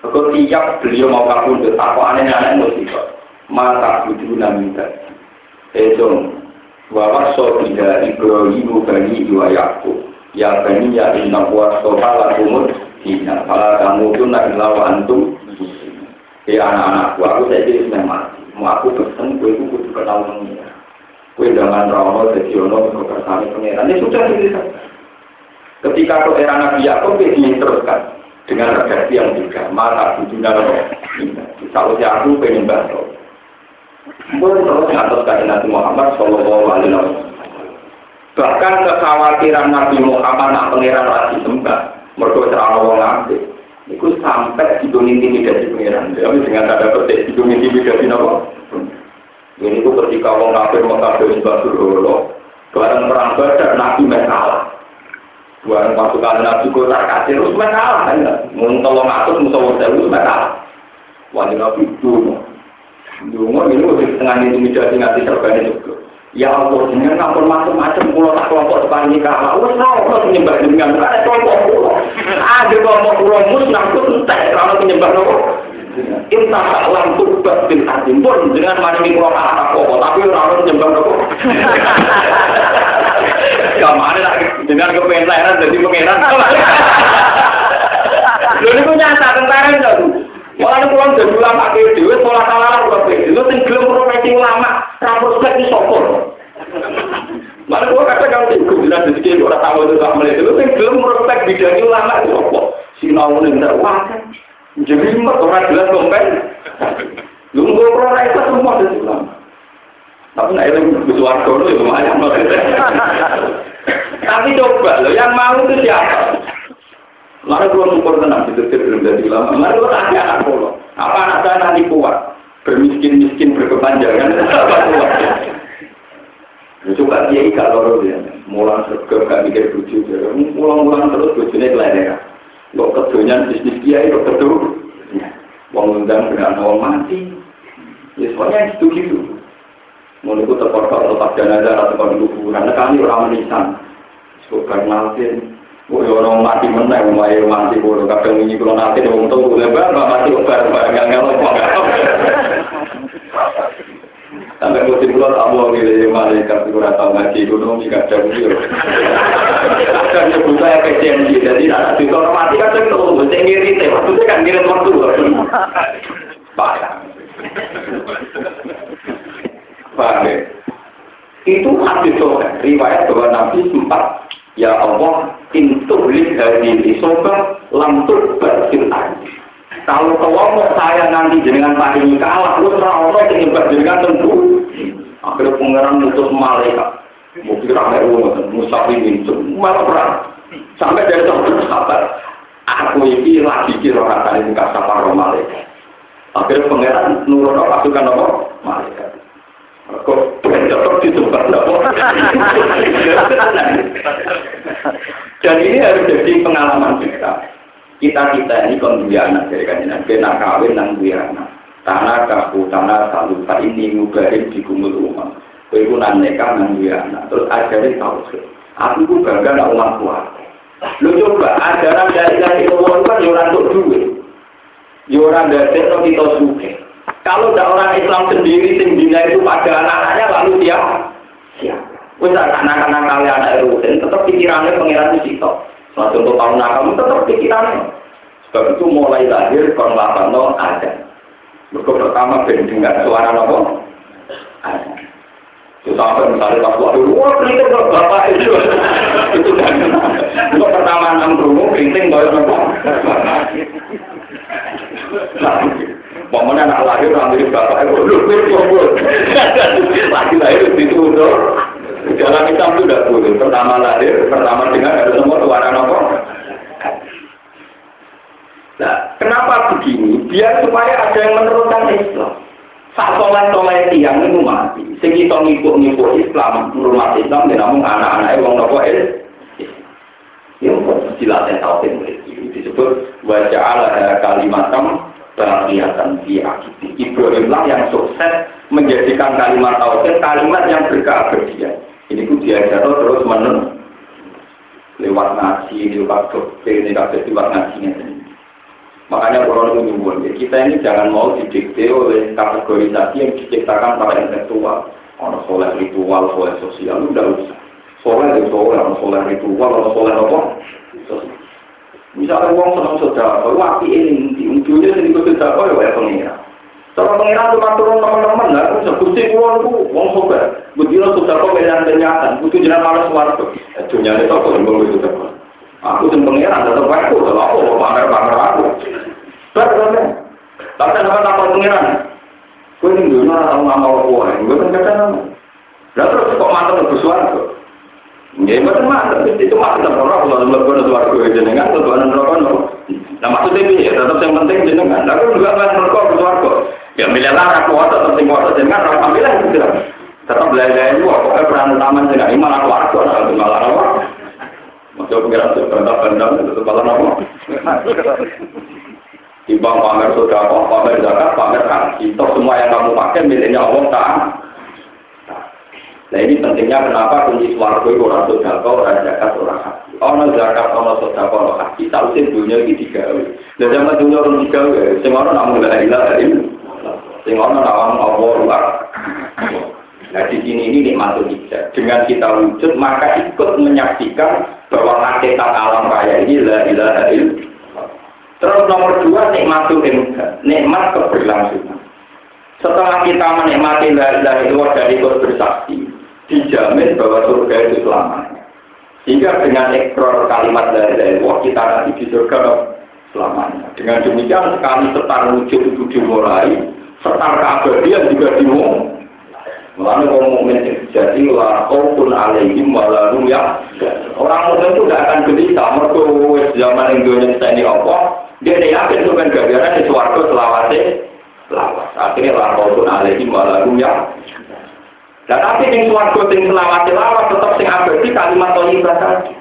Kalau tiap beliau mau kabur ke tako aneh anak musibah. Mata budu namita. Esong. Wawas so tidak Ibrahim bani wa Yakub. Ya bani ya inna wa sofa lakumut Dina, kalau kamu itu nak lawan antum, ya anak-anakku, aku saya jadi senang mati. Mau aku pesen, gue itu kudu kenal mengira. Gue jangan rawat, jadi ono, kebersama pengiran. Ini sudah cerita. Ketika ke era Nabi Yakub, dia teruskan dengan redaksi yang juga. Mata loh. Kalau si aku pengen bantu. Nabi Muhammad Sallallahu Alaihi Wasallam. Bahkan kekhawatiran Nabi Muhammad nak pengiran lagi sembah mereka terlalu apik. Iku sampai hidung intimidasi pengiran. Tapi dengan ada petik hidung intimidasi nopo. Ini itu ketika kafir mau kafir sebab dulu Barang perang badar nabi kalah. Barang pasukan nabi kota kasir terus kalah kan? Muntah wong atur musuh wong sewu kalah. Wajib nabi itu. Dungo ini udah setengah intimidasi ngasih serban itu. Ya Allah, dengan ngampun macam-macam pulau tak kelompok depan nikah. Wes tau kalau penyembah dengan ada kelompok pulau. Ada kelompok pulau mus nangkut entek kalau penyembah nopo. Intah tak lampu bin adim pun dengan mana ini pulau kalah apa tapi orang penyembah nopo. Ke mana lagi dengan kepentingan jadi pengiran. Lalu itu nyata tentara itu. Malah pulang jadi ulama ke dewe, sekolah salah ke. Lu sing gelem profesi ulama, ra prospek di sokor. Malah gua kata kamu sing kudu jadi sedikit ora tahu itu tak melihat. Lu sing gelem prospek bidang ulama itu apa? Sinau ning ndak wae. Jadi mak ora jelas kompen. Lu nggak itu semua dari ulama. Tapi nggak itu butuh warga itu lumayan. Tapi coba lo yang mau itu siapa? Mari kalau syukur tenang, itu belum jadi ulama. Kalau tanya anak pulau, apa anak saya nanti kuat? Bermiskin-miskin berkepanjangan? Ya, coba dia ikat loro dia, mulang serga gak mikir buju, mulang-mulang terus bujune kelelera. Kok kedonya bisnis dia itu kedua, Wong undang dengan orang mati, ya soalnya gitu. Mau itu terkorkor lepas jenazah atau kalau kuburan, kali orang menisan, suka nalkin, Oh, orang mati menang, mulai mati bodoh. Kadang ini kalau nanti ada untuk boleh bang, mati obat, barang nggak ngelok, Sampai musim keluar mau milih malaikat itu rata ngaji gunung jika ada video. Kadang nyebut saya PCMG, jadi anak itu orang mati kadang tuh, mesti ngirit, maksudnya kan ngirit waktu. Ya? Itu hadis riwayat bahwa Nabi sempat Ya Allah, intuhlik dari isoba, lamtur berfil Kalau kau mau saya nanti dengan paling kalah, lu serah Allah yang dengan tentu. Akhirnya pengeran mutus malaikat. Mungkin ramai uang, musafi mintu, malah perang. Sampai dari seorang sahabat, aku ini lagi kira kata ini kasar malaikat. Akhirnya pengeran nurut pasukan apa? Malaikat. Kok ditumpak Dan ini harus jadi pengalaman kita. Kita kita ini kon anak dari kajian, kena kawin nang dua anak. Tanah kaku, tanah tak ini ngubarin di kumul rumah. Kue pun neka nang dua anak. Terus ajarin tahu sih. Aku pun bangga nak umat kuat. Lu coba ajaran dari dari kan orang untuk duit. Orang dari kita suke. Kalau ada orang Islam sendiri sing itu pada anak-anaknya lalu dia siap. Wes anak-anak kalian anak rutin tetap pikirannya pengiran di situ. Suatu untuk tahun kamu tetap pikirannya. Sebab itu mulai lahir kon no ada. Mereka pertama dengar suara nopo ada. Itu sampai misalnya waktu wah keriting ke bapak itu. itu kan. Itu pertama enam rumah keriting baru nopo. Pokoknya anak lahir nanti bapak itu lu kumpul. Lagi lahir itu udah. Dalam Islam itu tidak boleh. Pertama lahir, pertama dengar harus semua suara nopo. Nah, kenapa begini? Biar supaya ada yang meneruskan Islam. Saat sholat sholat tiang itu mati. Segitu ngikut ngikut Islam, rumah Islam, namun anak-anak yang nopo Islam. Yang jelasnya tahu disebut wajah Allah kalimat kelihatan di akidi. Ibrahim lah yang sukses menjadikan kalimat tauhid kalimat yang berkeabadian. Ini ku diajar terus menerus lewat ngaji, lewat doktrin, lewat lewat ngajinya. Makanya kalau itu nyumbun, ya, kita ini jangan mau didikte oleh kategorisasi yang diciptakan para intelektual. Orang soleh ritual, soleh sosial, udah usah. Soleh itu soleh, orang soleh ritual, orang soleh apa? Misalnya uang senang saudara, wapi ini, ujungnya sini ke saudara, ya pengira. Kalau pengira cuma turun teman-teman, lah, bisa kusti uang itu, uang sobat. Begitu saudara pilihan kenyataan, butuh jalan malas warga. Dunia itu aku yang belum itu Aku dan pengira, tetap aku, kalau aku, pamer-pamer aku. Betul, Tapi apa apa pengiran? Gue ini nggak mau uang, gue kan kata nama. Lalu terus kok mantan lebih suara Ya, itu mah, itu pernah kalau melakukan suara gue jenengan, ada rokok no. Nah maksudnya ini ya tetap yang penting jenengan. Tapi juga kan rokok suara Ya milih lah aku atau penting waktu jenengan, rokok ambil gitu. Tetap belajar itu, pokoknya peran utama jenengan. Ini malah keluarga, nah malah apa? Maksudnya pengiran itu bentang itu malah apa? Timbang pamer sudah pamer zakat, pamer haji. Itu semua yang kamu pakai miliknya Allah tak. Nah ini pentingnya kenapa kunci suarga itu orang sodako, orang zakat, orang haji. Orang zakat, orang sodako, orang haji. Tahu sih dunia ini digawe. Dan zaman dunia orang digawe, semua orang namun gak ilah dari Semua orang nawang Allah luar. Nah di sini ini nikmat hijab. Dengan kita wujud maka ikut menyaksikan bahwa hakikat alam raya ini la ilaha illallah. Terus nomor dua nikmat nikmat keberlangsungan. Setelah kita menikmati la ilaha illallah dan ikut bersaksi, dijamin bahwa surga itu selamanya. Sehingga dengan ekor kalimat ilaha illallah kita nanti di surga selamanya. Dengan demikian sekali setar wujud itu dimulai, setar keabadian juga dimulai. Orang mukmin jadi lah pun alaihim walau ya. Orang mukmin itu tidak akan gelisah. Mereka zaman Indonesia ini apa? Dia tidak yakin itu kan gara di suarga selawase lawas. Akhirnya lah pun alaihim walau ya. Dan tapi yang suarga sing selawase lawas tetap sing abadi kalimat thayyibah saja.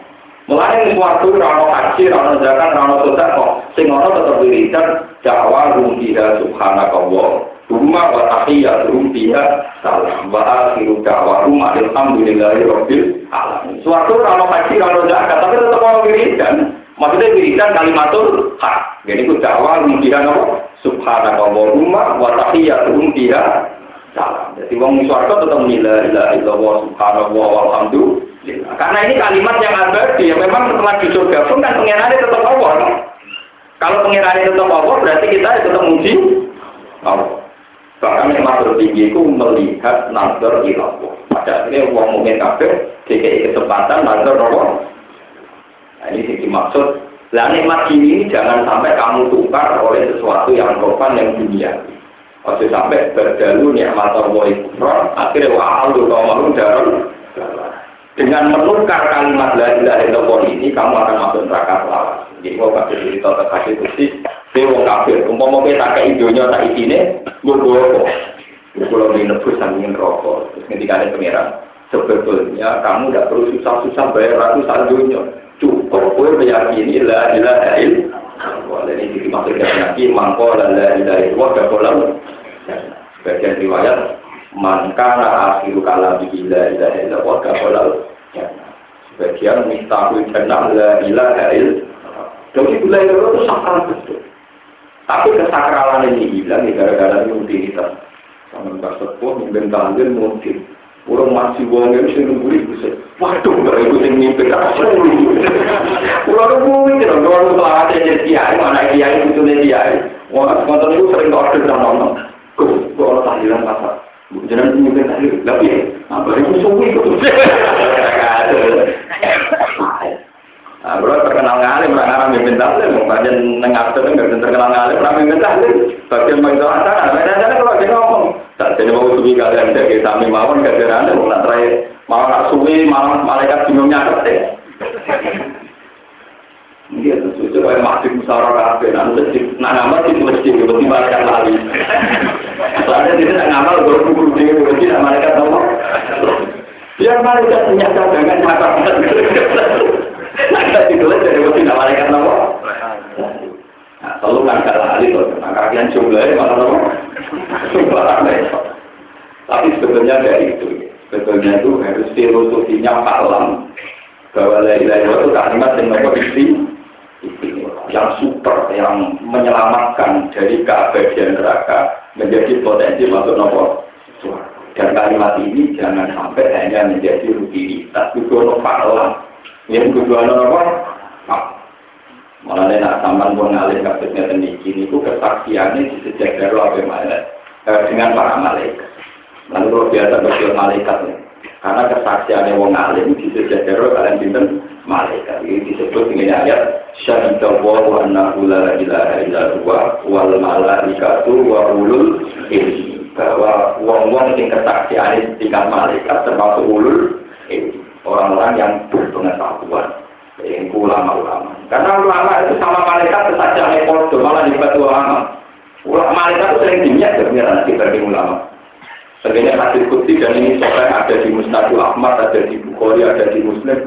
Mulanya yang rano haji, rano zakat, rano sedekah, sing ono tetap wiridan jawa rumpiha subhanakallah. Rumah wa tahiyyatuhum fiha salam wa akhiru da'wahum alhamdulillahi rabbil alamin. Suatu kalau haji kalau zakat tapi tetap mau wiridan. Maksudnya wiridan kalimatul hak. Jadi itu fiha apa? Subhanakallahumma wa tahiyyatuhum fiha salam. Jadi wong suarga tetap nilai la ilaha subhanallah walhamdulillah. Karena ini kalimat yang abadi yang memang setelah di surga pun kan pengirannya tetap Allah. Kalau pengirannya tetap Allah berarti kita tetap muji Allah. Bahkan yang tertinggi itu melihat nazar ilallah. Pada akhirnya uang mungkin kafir, dikei kesempatan nazar Allah. Nah ini dimaksud. Lah nikmat ini jangan sampai kamu tukar oleh sesuatu yang profan yang dunia. Waktu sampai berdalu nikmat Allah itu akhirnya wah lu kau malu darah. Dengan menukar kalimat la ilaha illallah ini kamu akan masuk neraka selama. Jadi mau kasih cerita terkasih kursi, saya wong kafir. Umpama kita kayak idonya tak isine, gue gue Kalau di nebus sambil rokok, terus ketika ada pangeran, sebetulnya kamu tidak perlu susah-susah bayar ratusan dunia. Cukup gue meyakini la ilaha illallah. Jadi ini dimaksudkan yakin mangko la ilaha illallah gak boleh. Sebagian riwayat man kana akhiru kalami la ilaha illallah gak boleh. Sebagian mistahul jannah la ilaha illallah. Jadi la ilaha itu sakral betul. Tapi kesakralan ini hilang ya gara-gara rutinitas. Sama mbak sepuh, mimpin tanggil, mungkin. Orang masih wong yang sing nunggu ibu sih. Waduh, gak ibu sing mimpin kasih. Pulau nunggu itu, kalau lu selawat jadi kiai, mana kiai itu nih kiai. Wah, konten itu sering order dan nonton. Gus, kalau tahlilan pasar. Jangan mimpin tahlil, tapi apa itu suwi itu. Nah, bro terkenal ngalim, orang Arab mimpin tahlil, bagian nengah itu nggak terkenal ngalim, orang mimpin tahlil. Bagian bagi doa sana, aja kalau dia ngomong. Tak jadi mau suwi kalian jadi kami mawon kejaran, mau nak terakhir mau nak suwi malam malaikat bingungnya kerja. Dia tentu coba masih musyawarah kafe, nanti masjid, nah ngamal di masjid, berarti malaikat lari. Soalnya dia tidak ngamal, berkumpul di masjid, malaikat ngomong. Biar malaikat punya cadangan nyata. Nah, ditulis dari mesin malaikat nopo. Nah, selalu gak lali tuh, nah kalian jumlahnya malah nopo. Tapi sebetulnya dari itu, sebetulnya itu harus filosofinya paham bahwa la ilaha itu kalimat yang nopo isi, yang super, yang menyelamatkan dari keabadian neraka menjadi potensi masuk nopo dan kalimat ini jangan sampai hanya menjadi rutinitas, itu nopo paham yang kedua apa? Malah nak sampan pun ngalih kasusnya ini itu kesaksiannya di sejak dari apa mana dengan para malaikat. Lalu biasa berjual malaikat karena kesaksiannya wong alim di sejak dari kalian binten malaikat. Ini disebut dengan ayat syahidallahi wa annahu la ilaha illa huwa wal malaikatu wa ulul ilmi. Bahwa wong-wong yang kesaksiannya tingkat malaikat termasuk ulul orang-orang yang berpengetahuan. Yang ulama-ulama. Karena ulama itu sama malaikat saja itu malah dibuat ulama. Ulama malaikat itu sering dinyak sebenarnya dibanding ulama sebenarnya hadis kutsi dan ini soalnya ada di Mustadul Ahmad ada di Bukhari ada di Muslim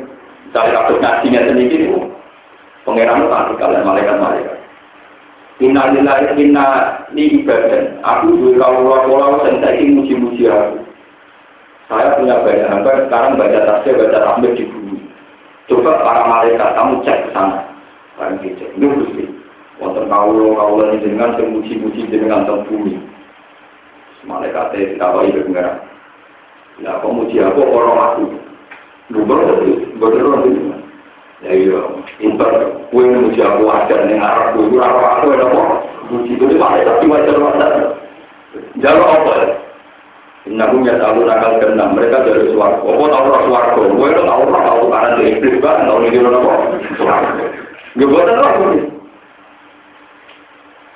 dari kasus ngajinya sendiri itu pengeran itu tak kalian malaikat-malaikat Innalillahi inna li ibadah aku juga kalau-kalau saya muji-muji aku saya punya banyak hamba sekarang baca tafsir, baca rahmat di bumi. Coba para malaikat kamu cek ke sana. Kalian dicek. Ini gusti. Wonten kaulo ini dengan semuji-muji dengan tentang bumi. Malaikatnya dikawai ke pengarang. Ya, kau muji aku orang aku. Gubernur itu, gubernur itu. Ya iya, pinter. Kue muji aku ning arep kuwi ora ora aku lho kok. Muji kuwi malah tapi wajar. Jalur apa? Ya tahu nakal keenam mereka dari suarga. Apa tahu roh suarga? Gue itu tahu roh tahu karena dari iblis kan tahu ini dulu apa? Suarga. Gue buat apa?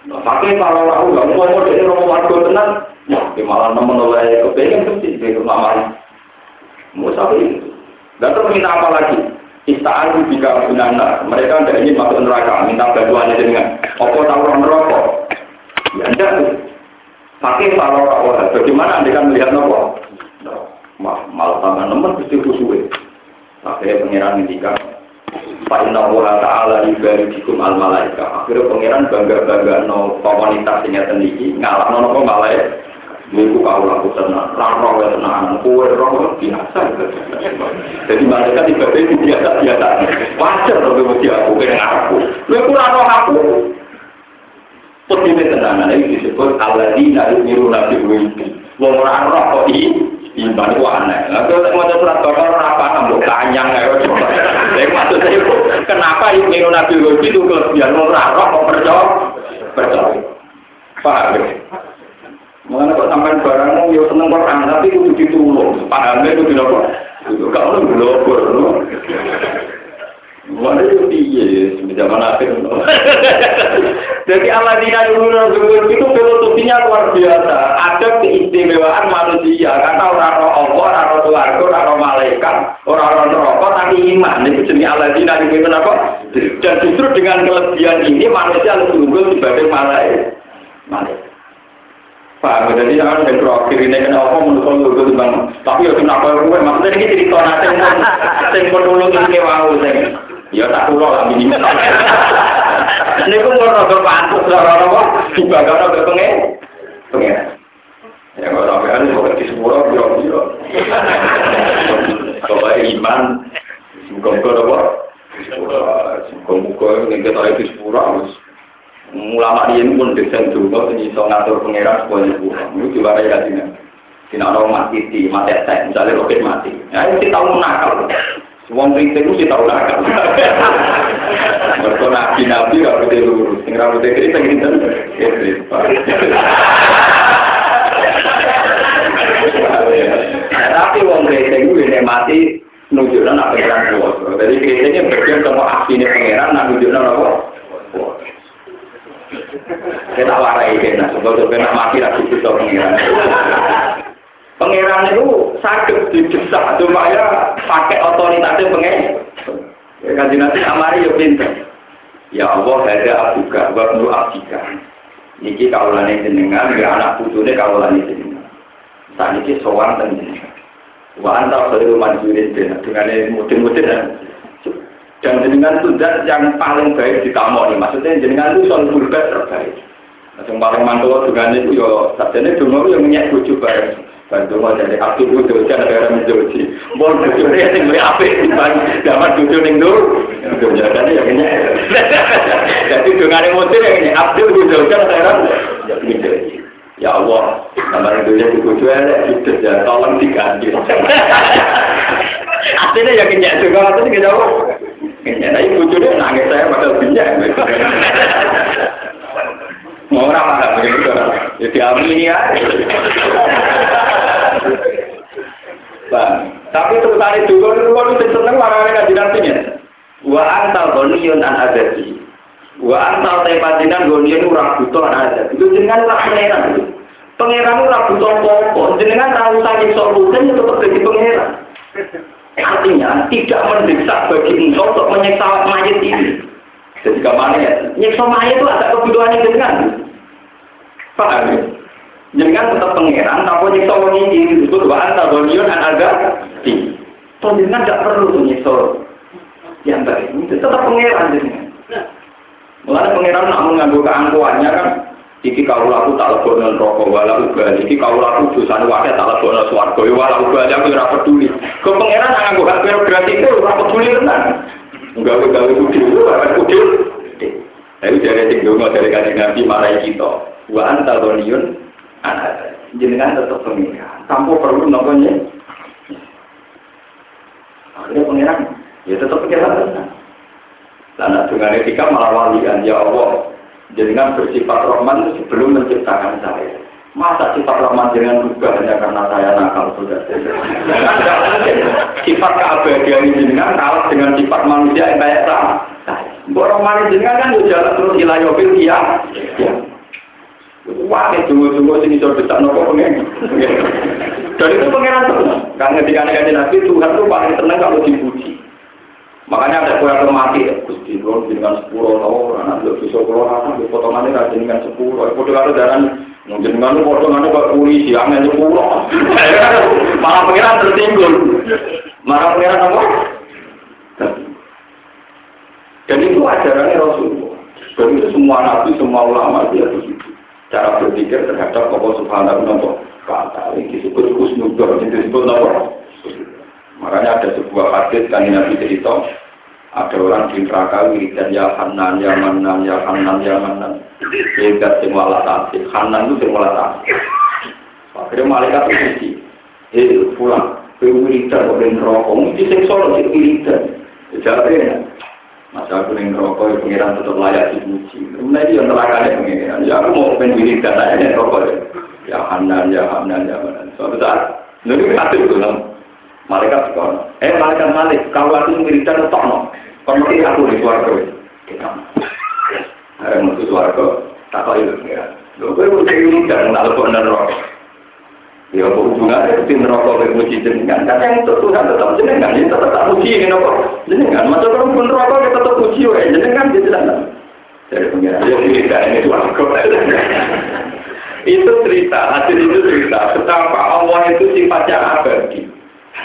Nah, pakai kalau aku nggak mau jadi roh suarga tenang, ya malah nemen oleh kepengen mesti di malam. Mau itu. Dan terus minta apa lagi? Istaan jika binana, mereka tidak ingin masuk neraka, minta bantuannya dengan apa tahu roh neraka? Ya enggak Pakai kalau orang bagaimana anda kan melihat nopo? Malah tambah nemen mesti khusyuk. Akhirnya pangeran ngendikan Pak Inna Allah Ta'ala ibadikum al malaika. Akhirnya pangeran bangga bangga no komunitas ini sendiri ngalah no nopo malaika. Ibu kau laku tenang, raro ya tenang, kue roh biasa. Jadi mereka tiba itu biasa biasa. Wajar loh dia aku kena aku. Lu kurang aku. Putihnya tenangan ini disebut Aladina yumiru nabi wimpi. Wong orang roh kok i, iman itu aneh. Nah, kalau mau surat bakar apa ya. Maksud saya kenapa yumiru nabi wimpi itu kelebihan wong orang roh kok percaya? Percaya. Paham ya? Mengenai kok sampai barangmu ya seneng Quran tapi itu ditulung. Pahamnya tidak kok. Itu kalau belum Mana itu piye zaman akhir. Jadi Allah tidak dulu itu filosofinya luar biasa. Ada keistimewaan manusia karena orang roh Allah, orang roh keluarga, orang roh malaikat, orang roh neraka tapi iman. Itu jenis tidak dulu apa? Dan justru dengan kelebihan ini manusia lebih unggul dibanding malaikat. Malaikat. Pak, jadi jangan yang terakhir ini kena apa menurut lu bang. Tapi ya kenapa gue maksudnya ini cerita nanti pun ini mau Ya tak kulo lah minimal. Ini pun mau rada pantas lah orang apa dibakar rada pengen. Pengen. Ya kalau sampai ada kok di sepuluh biro biro. Coba iman. Muka-muka apa? Muka-muka yang kita itu sepuluh harus ulama ini pun desain juga so ngatur pangeran supaya sepuluh. Itu juga ya sini. Tidak ada mati di mati tek, misalnya roket mati. Ya itu kita mau nakal. Wong kritik mesti tahu nakal. Mereka nabi nabi gak boleh lurus. Sing rambutnya kritik gitu. Tapi wong kritik itu ini mati nunjukkan apa yang kuat. Jadi kritiknya bagian sama aksi ini pangeran, nah nunjukkan apa? Kita warai kena, sebab kena mati lagi kita pangeran. Pangeran itu sakit didesak supaya pakai otoritasnya pengen. Ya kan nanti amari ya pinter. Ya Allah ada abuka, wa nu abdika. Niki kaulane jenengan, ya anak putune kaulane jenengan. Saat ini dan jenengan. Wa anta khairu manjurin dengan mudin-mudin dan jenengan itu yang paling baik di tamu maksudnya jenengan itu soal berbaik terbaik. Yang paling mantul dengan itu ya, sajane dulu yang minyak bujuk bareng. Bantu mau jadi aktif itu jangan negara menjoji. Mau bujurnya yang lebih apik dibanding dapat bujur yang dulu. Jadi yang ini. Jadi dengan emosi yang ini aktif itu jangan negara menjoji. Ya Allah, nama Indonesia di bujur ya, itu ya, tolong diganti. Artinya ya kenyak juga, artinya kita tapi bujurnya nangis saya padahal kenyak. Mau orang paham begitu, ya diamini ya. Bang, tapi terutama juga kalau itu seneng marah kaji nantinya. Wa antal gonion an adati. Wa antal tepajinan gonion ura butuh an adati. Itu jenengan ora pangeran. Pangeran ora butuh apa Jenengan tahu saking solusi itu tetap jadi pangeran. Artinya tidak mendesak bagi engkau untuk menyiksa mayat ini. Jadi ke mana ya? Nyiksa mayat itu ada kebutuhan jenengan. Paham ya? Jangan tetap pangeran, tapi nyiksa wong ini disebut wa anta gonion an agak di. Toh jangan tidak perlu tuh nyiksa yang baik. Itu tetap pangeran jenengan. Mulai pangeran nak mengambil keangkuhannya kan, iki kau laku tak lebono rokok wala ubali, iki kau laku dosa wakil tak lebono swarga wala ubali aku ora peduli. Kau pangeran nak nganggo hak birokrasi itu ora peduli tenan. Enggak gawe kudil, ora kudil. Tapi dari tinggal dari kajian nabi marai kita. Wa anta gonion anak jenengan tetap pengiran tanpa perlu namanya akhirnya pengiran ya tetap pengiran Karena dengan etika malah walian ya Allah. Jangan bersifat itu sebelum menciptakan saya. Masa sifat Rahman dengan juga hanya karena saya nakal sudah. sifat keabadian ini dengan kalah dengan sifat manusia yang kayak sama. Mbok Rahman jenengan kan jalan terus ilayobil iya. Ya. Wah, itu tunggu sini sudah bisa nopo pengen. Dan itu pengiran terus. Karena ketika Nabi Tuhan itu paling senang kalau dipuji. Makanya ada kue yang mati ya, Gusti Kalau dengan sepuluh tahun, anak itu bisa kalau rasa, potongannya rajin dengan sepuluh. Itu kalau darah mungkin dengan potongannya kok polisi, angin sepuluh. Malah pengiran tertinggal. Malah pengiran apa? Dan itu ajarannya Rasulullah. Dan itu semua nabi, semua ulama dia begitu. Cara berpikir terhadap Allah Subhanahu wa Taala. Ini disebut kusnudor, disebut apa? Makanya ada sebuah hadis kan Nabi cerita, ada orang di neraka wiridan ya Hanan, ya Manan, ya Hanan, ya Manan. Hebat semua alat asik. Hanan itu semua alat asik. Akhirnya malaikat itu sih, eh pulang, ke wiridan, ke neraka, mesti seksual, ke wiridan. Jadi Masa aku yang rokok, pengiran tetap layak dipuji. Kemudian dia neraka ya pengiran. Ya aku mau pengen wiridan, aja rokok ya. Ya Hanan, ya Hanan, ya Manan. Suatu lalu itu itu Malaikat sekolah. Eh malaikat malik, kalau aku wiridan tok no. Kalau mesti aku di suarga. Ada musuh suarga, tak kau itu. Lo gue mau jadi wiridan, tak lepas neraka. Ya hubungannya itu neraka ke muji jenengan. Kan yang itu Tuhan tetap jenengan, ini tetap tak muji ini nopo. Jenengan, masa kalau pun neraka kita tetap muji ya jenengan di sana. Dari pengiran, ya wiridan ini suarga. itu cerita, hasil itu cerita. Betapa Allah itu sifatnya abadi.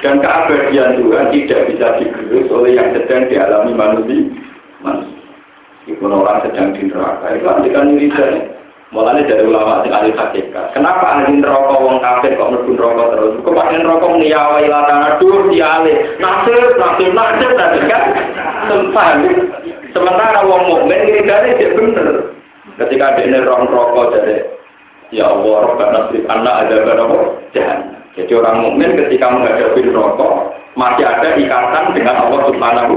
Dan keabadian Tuhan tidak bisa digerus oleh yang sedang dialami manusia. manusia. Itu orang sedang di neraka. Itu antikan wiridan. Mulanya dari ulama yang ahli hakikat. Kenapa ahli neraka wong kafir kok mlebu neraka terus? Kok pakai neraka nyawa ilatana dur dialih. Nasir, nasir, nasir, nasir kan? Sempat. Sementara wong mukmin wiridane dia bener. Ketika dia neraka neraka jadi ya Allah, Rabbana nasrif anak ada berapa? Jahan. Jadi orang mukmin ketika menghadapi rokok masih ada ikatan dengan Allah Subhanahu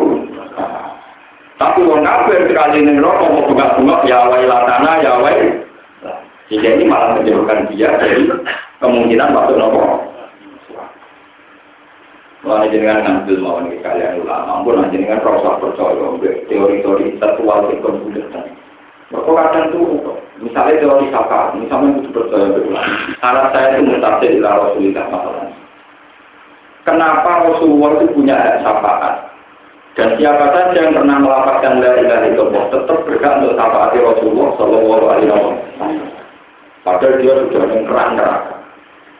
Tapi orang kafir sekali ini rokok mau bunga-bunga ya wailatana ya wail. Jika ini malah menjauhkan dia dari kemungkinan masuk rokok. Mulai jenengan ngambil mawon kalian ulama, ampun jenengan rasa percaya teori-teori tertual di komputer. Mereka kadang tuh, misalnya teori sapa, misalnya itu percaya berulang. Karena saya itu mutasi ila Rasulullah masalah. Kenapa Rasulullah itu punya hak syafaat? Dan siapa saja yang pernah melapaskan dari dari Allah tetap berhak untuk syafaat Rasulullah Shallallahu Alaihi Wasallam. Padahal dia sudah mengkerak neraka.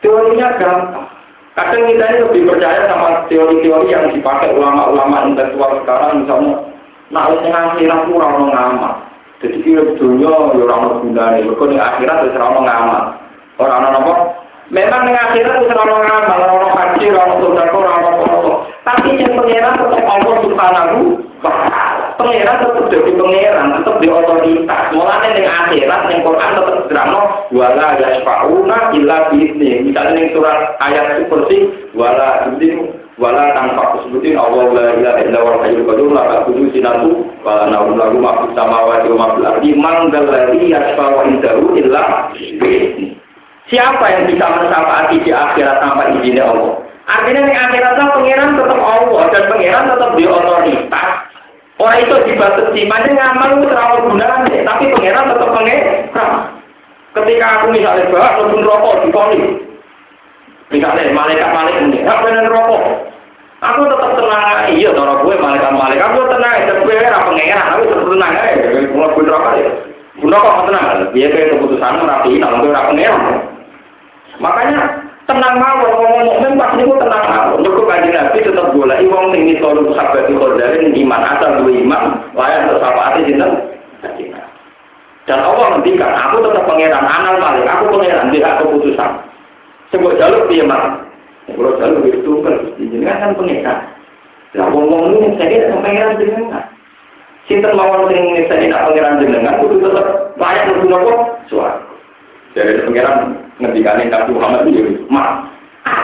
Teorinya gampang. Kadang kita ini lebih percaya sama teori-teori yang dipakai ulama-ulama intelektual sekarang, misalnya, nah, akhirat kurang ngamal. Jadi kira dunia ya orang gunanya, mereka di akhirat itu orang ngamal. Orang apa? Memang di akhirat itu orang ngamal, orang haji, orang sodako, orang apa Tapi yang pengiran tetap Allah subhanahu Pengiran tetap jadi pengiran, tetap di otoritas. Mulanya di akhirat, di Quran tetap drama, wala yasfa'una illa bi'idni. Misalnya di surat ayat bersih, wala bi'idni wala tanpa sebutin Allah la ilaha illa wa hayyul qayyum la ta'khudhu sinatu wa la nawm lahu ma fis samawati wa ma fil ardi man dzal ladzi indahu illa Siapa yang bisa mensyafaati di akhirat tanpa izinnya Allah? Artinya di akhirat pangeran tetap Allah dan pangeran tetap di otoritas. Orang itu dibatasi, mana ngamal itu terlalu gunanya, tapi pangeran tetap pangeran. Ketika aku misalnya bahas, rokok di polis, Misalnya malaikat malaikat ini, apa yang rokok? Aku tetap tenang, iya, cara gue malaikat malaikat, aku tenang, tapi gue apa pengeran, aku tetap tenang aja, mulai gue rokok ya. Gue rokok tenang, dia kayak keputusan rapi, kalau gue apa pengeran. Makanya tenang mau ngomong mukmin pasti gue tenang mau. Mereka kaji nabi tetap boleh, iwang tinggi selalu sahabat di iman asal dua iman, layak untuk sahabat sinten. Dan Allah ngendikan, aku tetap pengeran, anal malik, aku pengeran, tidak keputusan. Sebut jalur dia mah. Kalau jalur itu kan jenengan kan pengikat. Lah wong-wong ini saya tidak pengiran jenengan. Sinten mawon sing saya tidak pengiran jenengan kudu tetap layak untuk nopo suara. Dari pengiran ngendikane Nabi Muhammad itu, "Ma,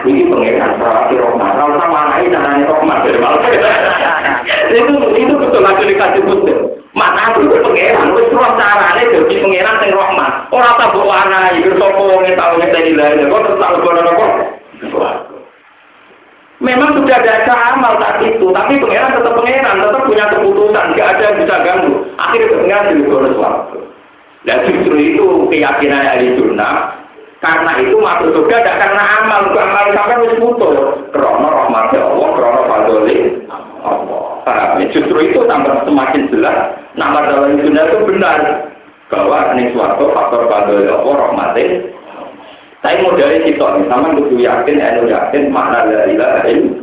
ini pengiran perawati sama anaknya nananya rahmat dari malam. itu itu betul lagi dikasih betul. Maka aku itu pengiran, terus roh caranya jadi pengiran yang rahmat. Orang tak berwarna, itu sopo yang tahu yang tadi lah. Kok tetap berwarna kok? Memang sudah ada amal saat itu, tapi pengiran tetap pengiran, tetap punya keputusan, nggak ada yang bisa ganggu. Akhirnya pengiran jadi bonus waktu. Dan justru itu keyakinan ahli sunnah, karena itu masuk surga tidak karena amal, bukan amal sampai harus putus. Krono rahmat Allah, krono fadoli Allah. Ya? Justru itu tambah semakin jelas nama dalam sunnah itu benar bahwa ini suatu faktor fadoli Allah rahmatin. Mau dari situ, sama kudu yakin, anu yakin makna dari lain.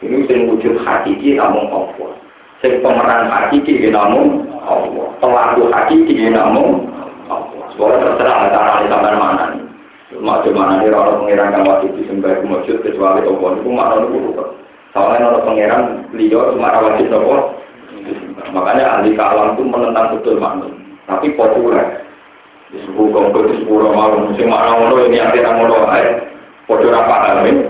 Ini sing wujud hakiki namun Allah. Sing pemeran hakiki namun Allah. Pelaku hakiki namun Allah. Soalnya terserah antara sampai mana nih. Macam mana nih orang pengiran kan waktu itu sembah wujud kecuali Allah itu itu bukan. Soalnya orang pengiran beliau cuma wajib nopo. Makanya ahli kalam itu menentang betul makna. Tapi populer. Di sebuah kompet, di sebuah malu, sing makna ngono ini akhirnya ngono ae. Podo ra paham ini.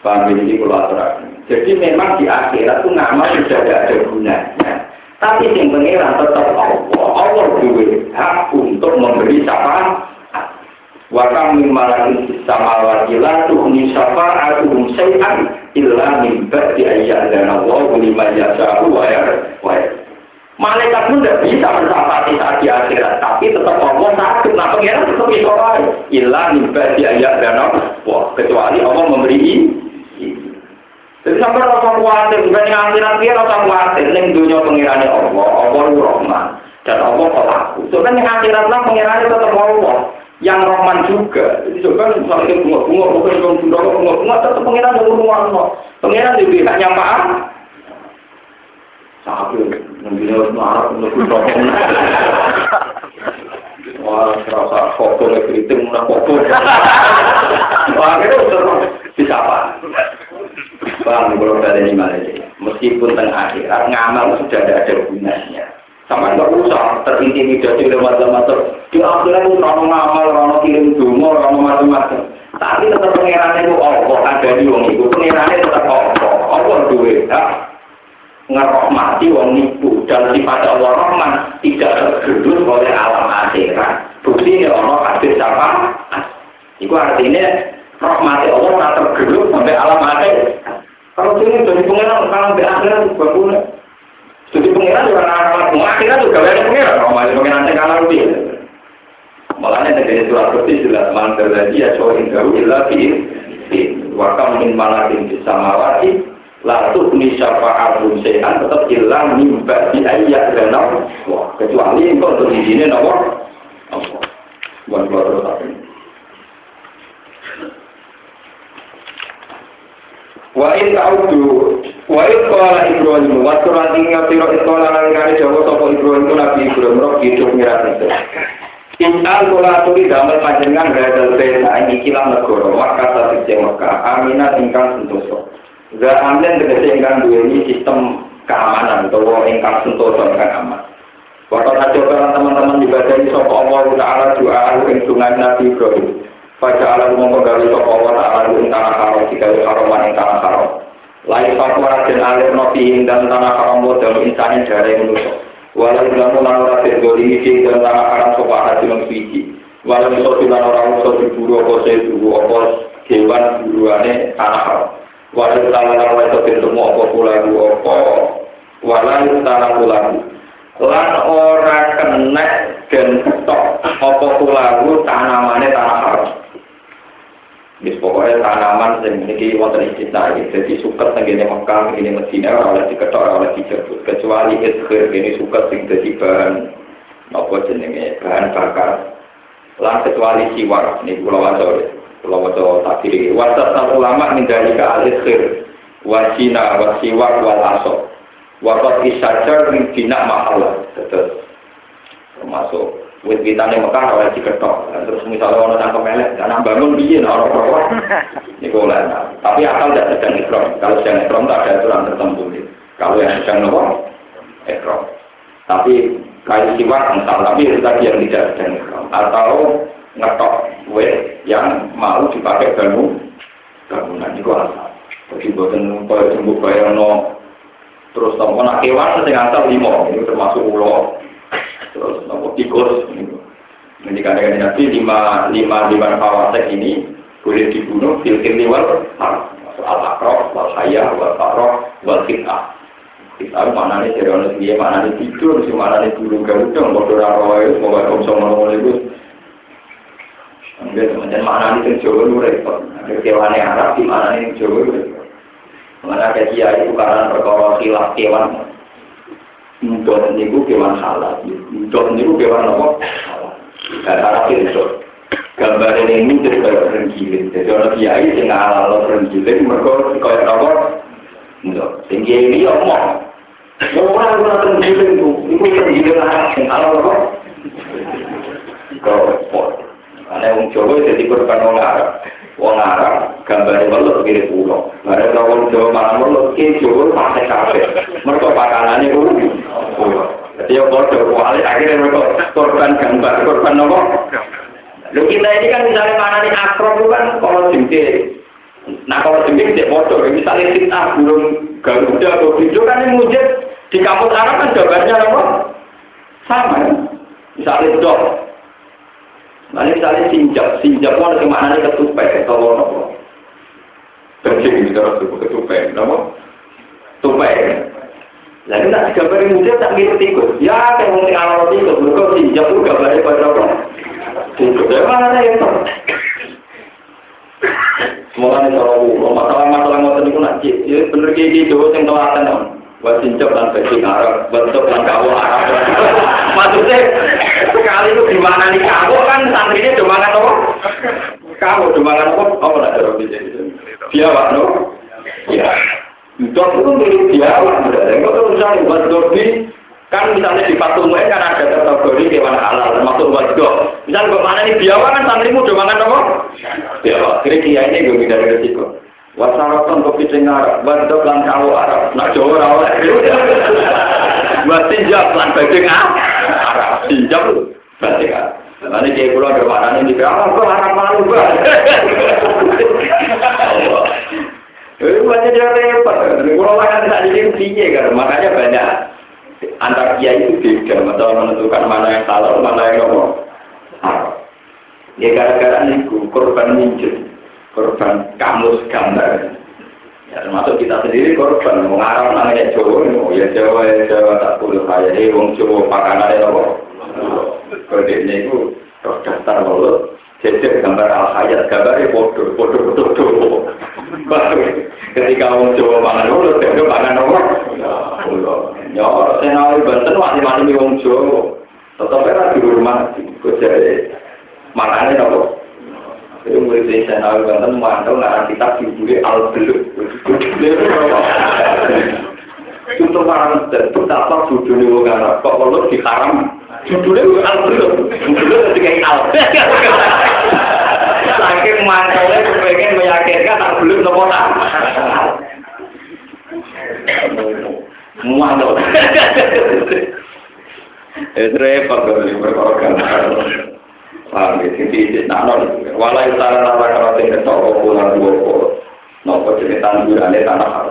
Paham ini kalau Jadi memang di akhirat itu nama sudah tidak ada gunanya. Tapi yang pengiran tetap Allah. Allah juga hak untuk memberi syafaat. Wakam min malakin samawati la tuhni syafa'atuhum syai'an illa min ba'di ayyan Allah lima yasa'u wa wa Malaikat pun tidak bisa mensafati saat di akhirat, tapi tetap Allah sakit. Nah, pengiran tetap bisa lain. Ilah nimba di ayat dan Wah, kecuali Allah memberi Jadi sampai rasa khawatir, bukan yang akhirat dia rasa khawatir. Ini dunia pengirannya Allah, Allah Rahman. Dan Allah pelaku. So kan yang akhirat lah pengirannya tetap Allah. Yang Rahman juga. Jadi coba misalnya bunga-bunga, bukan bunga-bunga, bunga-bunga, tetap pengiran yang Allah. Pengiran di pihaknya Pak. Sakit. Mungkin harus marah untuk bertolong. Wah, serasa foto lagi kritik, mana foto. Wah, itu terus bisa apa? Bang, kalau dari ini Malaysia, meskipun tengah akhirat, ngamal sudah tidak ada gunanya. Sama nggak usah terintimidasi lewat macam Di akhirat itu orang ngamal, orang kirim dungo, orang macam-macam. Tapi tetap pengirannya itu Allah, ada di wong itu. Pengirannya tetap Allah, Allah duit ngerahmati wong nipu dan sifat Allah Rahman tidak tergerus oleh alam akhirat. Bukti ini Allah hadir siapa? Itu artinya rahmati putih jelas mantel lagi ya so indahu illa fi wakam min malakin di samawati Lalu ini syafa'atun sehan tetap hilang mimba di ayat dan Wah, kecuali engkau untuk di sini nomor Buat buat terus apa. Wa in ta'udu wa in qala Ibrahim wa surat ingat sira istola nang kali Jawa sapa Ibrahim Nabi Ibrahim roh hidup itu. In al kula turi damel panjenengan hadal desa ini kilang negara maka satu Mekah aminah ingkang sentosa. Gak amlen tegese ingkang duweni sistem keamanan atau ingkang sentosa ingkang aman. Waktu saja orang teman-teman ibadah di sopo Allah Ta'ala doa ing sungai Nabi Ibrahim. Pada Allah mongko gawe sopo Allah Ta'ala ing tanah haram jika haroman ing tanah haram. Lain fakwa dan alir ing dan tanah haram modal insani dari manusia. Walau bilang lan ora tergoli ing dan tanah haram sopo hati nang suci. Walau iso bilang ora iso diburu apa diburu apa kewan buruane tanah. Walau tanah haram itu semua apa pulau apa. Walau tanah pulau lan ora kena dan stok apa kulawu tanamane tanah haram. Wis pokoknya tanaman sing niki wonten istilah iki dadi suket teng ngene Mekah Medina ora oleh diketok oleh dijebut. Kecuali izhir ini suket sing dadi bahan apa jenenge bahan bakar. Lan kecuali siwar niku kula waca kula waca takdir wasat ulama min dalika al-izhir wa sina wa siwak wal asok Wakat isajar bina mahal Terus termasuk wit witane Mekah oleh diketok. Terus misalnya orang tangkap melek, karena bangun dia orang perempuan. Ini boleh. Tapi akal tidak sedang ekrom. Kalau sedang ekrom tak ada aturan tertentu. Kalau yang sedang nopo ekrom. Tapi kayu siwak entah, tapi itu tadi yang tidak sedang ekrom. Atau ngetok kue yang mau dipakai bangun bangunan itu asal. Jadi buatan kaya sembuh kaya no terus nak kewan sing asal limo ini termasuk ulo terus nopo tikus ini kadang nabi lima lima lima kawasek ini boleh dibunuh filter liwal al akrof wal haya wal farof wal kitah kita mana nih dari dia mana nih tidur si mana nih burung garuda mau dorong roy mau sama ngomong itu Enggak, teman mana nih Jawa lu repot. Kewan Arab di mana nih Jawa lu repot. Mana ada kiai itu karena perkara khilaf kewan. Untuk niku kewan halal. Untuk niku kewan apa? Dan itu gambar ini. Jadi orang kiai sing halal mereka kayak apa? Tinggi ini. Orang orang itu, itu Arab sing halal apa? Kau Karena Jawa jadi korban wong Arab. Wong Arab mirip pulau. Mereka Jawa welut ke Jawa Jadi yang bodoh kuali akhirnya mereka korban gambar, korban nopo. Lu kita ini kan misalnya mana nih akrom itu kan kalau jengke. Nah kalau jengke tidak bodoh, misalnya kita burung garuda atau bijo kan ini mujib di kampus Arab kan jawabannya nopo sama. Misalnya dok, Nah, misalnya sinjak, sinjak itu ada mana nih ketupai, atau apa? Kencing, itu ketupai, apa? Lalu nak gambar muda tak mirip tikus. Ya, kayak mau awal tikus, mereka sinjak itu gambarnya pada apa? Tikus, ya mana yang tahu? Semoga nih kalau masalah-masalah ngotot itu nak ya bener kayak gitu, yang telaten dong. Buat sinjak dan bajing Arab, bentuk dan kawo Arab. Maksudnya sekali itu di mana nih kawo kan santrinya cuma kan apa? Kawo cuma kan apa? Apa nak bisa itu? Biawak no? Ya. Itu milik biawak berarti. Enggak tuh misalnya buat dobi kan misalnya di patung kan ada kategori hewan halal termasuk buat dok. Misalnya ke mana nih biawak kan santrimu cuma kan apa? Biawak. Kira-kira ini gue dari resiko. Wasaraton kopi cengar, bantuk lan kawo Arab, nak Jawa rawa. Buat tinjak lan bajing Arab, tinjak lu, bajing Arab. Nanti kayak pulau ada mana ini, apa kok Arab malu banget. Ini banyak dia repot. Pulau makan tak jadi tinggi kan, makanya banyak antar kiai itu beda, atau menentukan mana yang salah, mana yang ngomong. Ya gara-gara niku korban minjem korban kamus gambar. Ya, termasuk kita sendiri korban mengarang namanya Jawa, ya Jawa, ya Jawa tak perlu kaya, ini wong Jawa makanan itu apa? Kode ini itu daftar mulut, jejer gambar al hayat, gambarnya bodoh, bodoh, bodoh, bodoh. Ketika wong Jawa mangan mulut, dia mangan apa? Ya, saya nawi Banten, mati-mati wong Jawa, tetap era di rumah, kok jadi makannya apa? Itu murid saya nawi banten mantau ngarang kitab judulnya al beluk. Contoh barang tentu tak judulnya wong Arab kok kalau diharam judulnya al beluk. Judulnya ketika al. Saking mantaunya kepengen meyakinkan al beluk nopo tak. Mantau. Itu repot kalau berkorban. Paham ya. Walau utara nama kalau tinggal toko pulang dua puluh. Nopo cerita tanggurane tanah.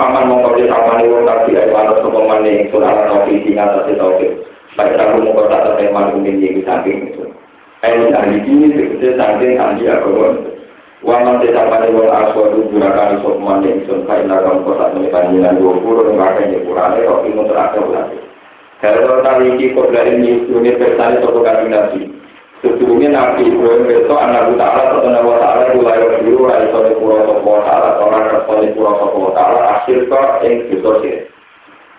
Paman mau kerja sama nih wong tadi ayo ana sapa maning sunan tauhid sing atas tauhid. Baik aku kerja atas teman kuning iki saking itu. Ayo ahli ini segede saking ahli agama. Waman desa pada wong aswadu gurakan sop maning sun kain lagam kota menyebabkan dua puluh yang kurang itu ilmu terakhir lagi. Kalau kali ini kok dari unit bersani kali nabi. Sebelumnya nabi Ibrahim besok anak utara atau anak utara itu lahir biru lahir dari pura sopo utara atau lahir dari pura sopo utara akhir ke yang besok sih.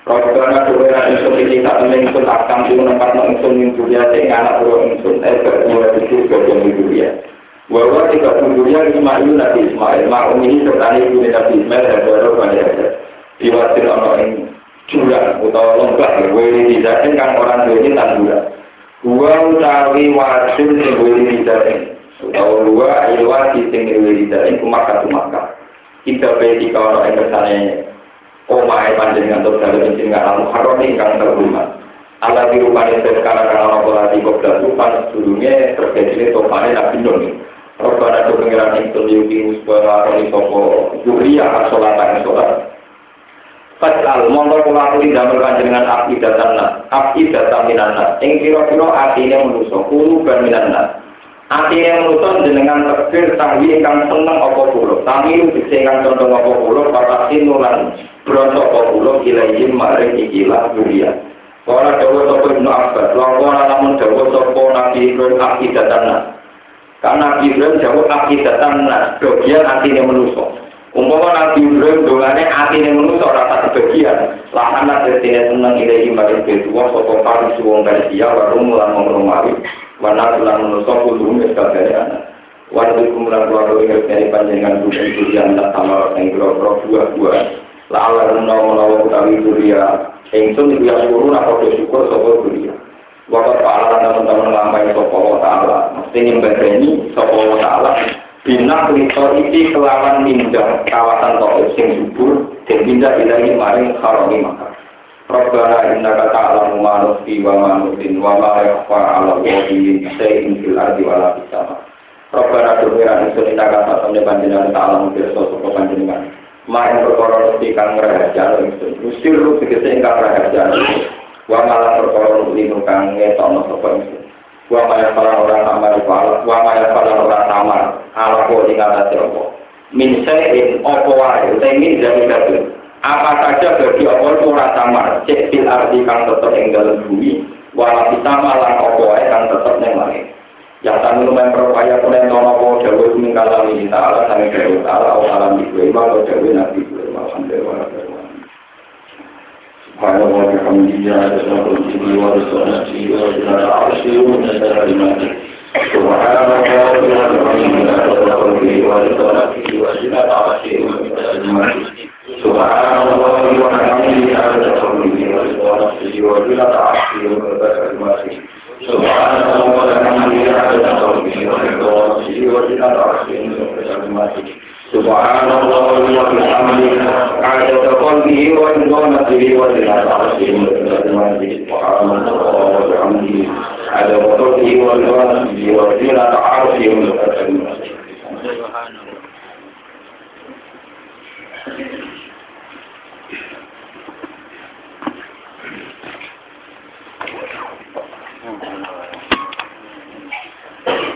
Robbana duwera ingsun iki tak temen ingsun akam sing nempat ingsun ing dunia sing anak bro ingsun eh berdua itu bagian dunia. Wawa tiga dunia Ismail Nabi Ismail Ma'um ini serta ibu Nabi Ismail dan baru banyak ada. Diwasil ono ing jurang utawa lembah wiri dijatin kan orang dunia tanduran. Dua utawi wasil sing wiri dijatin. Utawa dua ilwasi sing wiri dijatin kumaka kumaka. Kita beti kalau yang kesannya omae panjenengan untuk dalam jenengan al muharram ingkang terhormat. Allah dirupani sekarang kalau nopo lagi kok datu pas dulunya terjadi topane nabi Nuh. Robbana tu pengiran itu yuki musbah roni sopo juriya asolata sholat. Fatal mongko kula aturi damel panjenengan api datang api datang minanna. Ing kira-kira atine manusa kulo ban minanna. Atine manusa jenengan tekbir tangwi ingkang seneng apa kula. Tami dikse ingkang condong apa kula patasin nulan bronto apa kula ilaihim maring ikilah dunia. Kala dawa sapa Ibnu Abbas, lakona namun dawa sapa Nabi Ibrahim api datang Karena Ibrahim dawa api datang bagian atine manusa. Umpama Nabi Ibrahim dongane atine manusa rasa kebagian. Lah anak detine seneng ilahi maring betuwa sapa kali suwung Persia warum mulan ngomong Wana tulang manusa kudu wis kabeh anak. Wana kumulan keluarga ingat dari panjenengan bukan durian tak sama yang kira-kira buah-buah. Lah Allah menawa-menawa utawi duria. Ingsun iku ya syukur apa syukur sapa duria. Waktu Allah teman-teman ta'ala. Mesti nyembadani sapa wa ta'ala. Bina klito iki kelawan mindah kawasan toko sing subur dan pindah ilahi maring harami maka. Rabbana innaka ta'lamu ma nukhfi wa ma nu'lin wa ma yakhfa 'ala Allahi min shay'in fil ardi wa la fis sama. Rabbana duwira ingsun innaka ta'lamu panjenengan ta'lamu pirsa sapa panjenengan. Ma ing perkara mesti kang rahasia ingsun. Mesti lu tegese ingkang rahasia. Wa malah perkara nu'lin kang ngetokno sapa. Wa maya salah orang tamar wa maya salah orang tamar ala ko ing atas opo min sayin opo wae? Min dari kabeh. Apa saja bagi opo ora tamar cek fil ardi kang tetep ing dalem bumi wala pitama lan opo wae kang tetep ning langit. Ya tamu lumayan berupaya kulen nono ko jawa mingkalam ini ta'ala sami jawa ta'ala au alam ibu imam au jawa nabi ibu imam alhamdulillah سبحان الله وبحمده عدد خلقه ورسولته وزنة عرشه ومنزل كلماته سبحان الله وبحمده عدد خلقه ورسولته وزنة عرشه ومنزل كلماته سبحان الله وبحمده عدد خلقه ورسولته وزنة عرشه ومنزل كلماته سبحان الله وبحمده عدد خلقه ورسولته وزنة عرشه ومنزل كلماته سبحان الله وبحمده عدد قلبه ورضا نفسه وزنة عرشه سبحان الله وبحمده عدد قلبه ورضا نفسه وزنة عرشه سبحان الله Thank you.